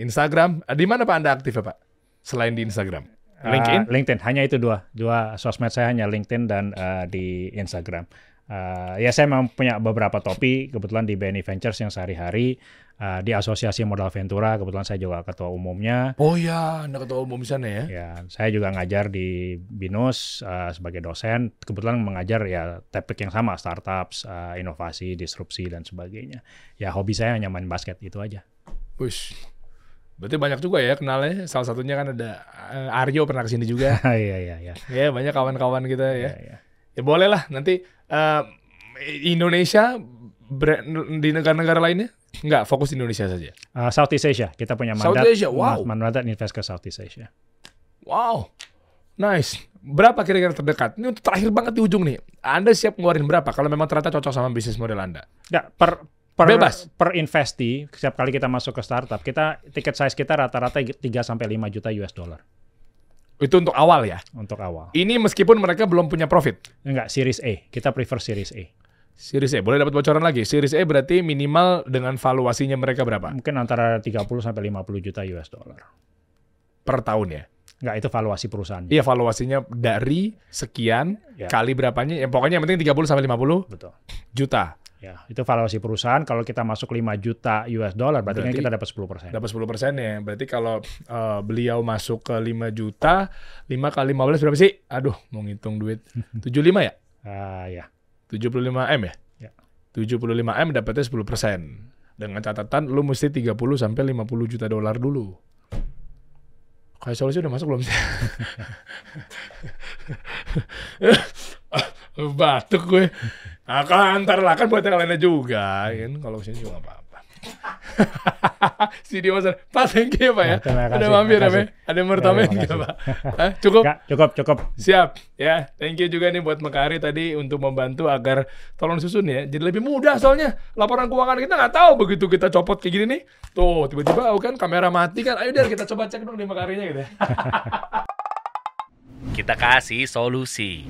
Instagram. Ah, Di mana Pak Anda aktif ya Pak? Selain di Instagram. LinkedIn? Uh, LinkedIn hanya itu dua dua sosmed saya hanya LinkedIn dan uh, di Instagram. Uh, ya saya memang punya beberapa topi kebetulan di BNI Ventures yang sehari-hari uh, di Asosiasi Modal Ventura kebetulan saya juga ketua umumnya. Oh ya, anda ketua umum di sana ya? Ya, saya juga ngajar di Binus uh, sebagai dosen. Kebetulan mengajar ya topik yang sama, startups, uh, inovasi, disrupsi dan sebagainya. Ya hobi saya hanya main basket itu aja. Push. Berarti banyak juga ya kenalnya. Salah satunya kan ada uh, Aryo pernah ke sini juga. (laughs) Iya iya iya. ya banyak kawan-kawan kita ya. Iya, iya. Ya boleh lah nanti uh, Indonesia bre- di negara-negara lainnya nggak fokus di Indonesia saja. Uh, Southeast Asia kita punya mandat. Southeast Asia, wow. Mandat invest ke Southeast Asia. Wow, nice. Berapa kira-kira terdekat? Ini untuk terakhir banget di ujung nih. Anda siap ngeluarin berapa kalau memang ternyata cocok sama bisnis model Anda? Ya, per per Bebas. per investee setiap kali kita masuk ke startup kita tiket size kita rata-rata 3 sampai 5 juta US dollar Itu untuk awal ya. untuk awal. Ini meskipun mereka belum punya profit. Enggak, series A. Kita prefer series A. Series A, boleh dapat bocoran lagi. Series A berarti minimal dengan valuasinya mereka berapa? Mungkin antara 30 sampai 50 juta US dollar. Per tahun ya? Enggak, itu valuasi perusahaan. Iya valuasinya dari sekian Ya. kali berapanya. Ya, pokoknya yang penting 30 sampai 50 Betul. juta. Ya, itu valuasi perusahaan. Kalau kita masuk 5 juta US dollar, berarti, kan Berarti- kita dapat 10%. Dapat 10 persen ya. Berarti kalau eh, beliau masuk ke 5 juta, 5 kali 15 berapa sih? Aduh, mau ngitung duit. (laughs) 75 ya? Ah, ya. 75 M ya? Ya. 75 M dapatnya 10 persen. Dengan catatan lu mesti 30 sampai 50 juta dolar dulu. Kayak solusi udah masuk belum sih? (laughs) (laughs) Batuk gue. Nah, kalau antar lah kan buat yang lainnya juga, kan? Kalau ke sini juga nggak apa-apa. (laughs) si Dio Mas, Pak, thank you ya, Pak ya. Ya, terima Ada kasih, mampir ya. Pak? Ada mertamen kasih. Pak? Hah? Cukup? Cukup, cukup. Siap ya. Thank you juga nih buat Mekari tadi untuk membantu agar tolong susun ya. Jadi lebih mudah soalnya laporan keuangan kita nggak tahu begitu kita copot kayak gini nih. Tuh tiba-tiba oh kan kamera mati kan. Ayo deh kita coba cek dong di Mekarinya gitu ya. (laughs) Kita kasih solusi.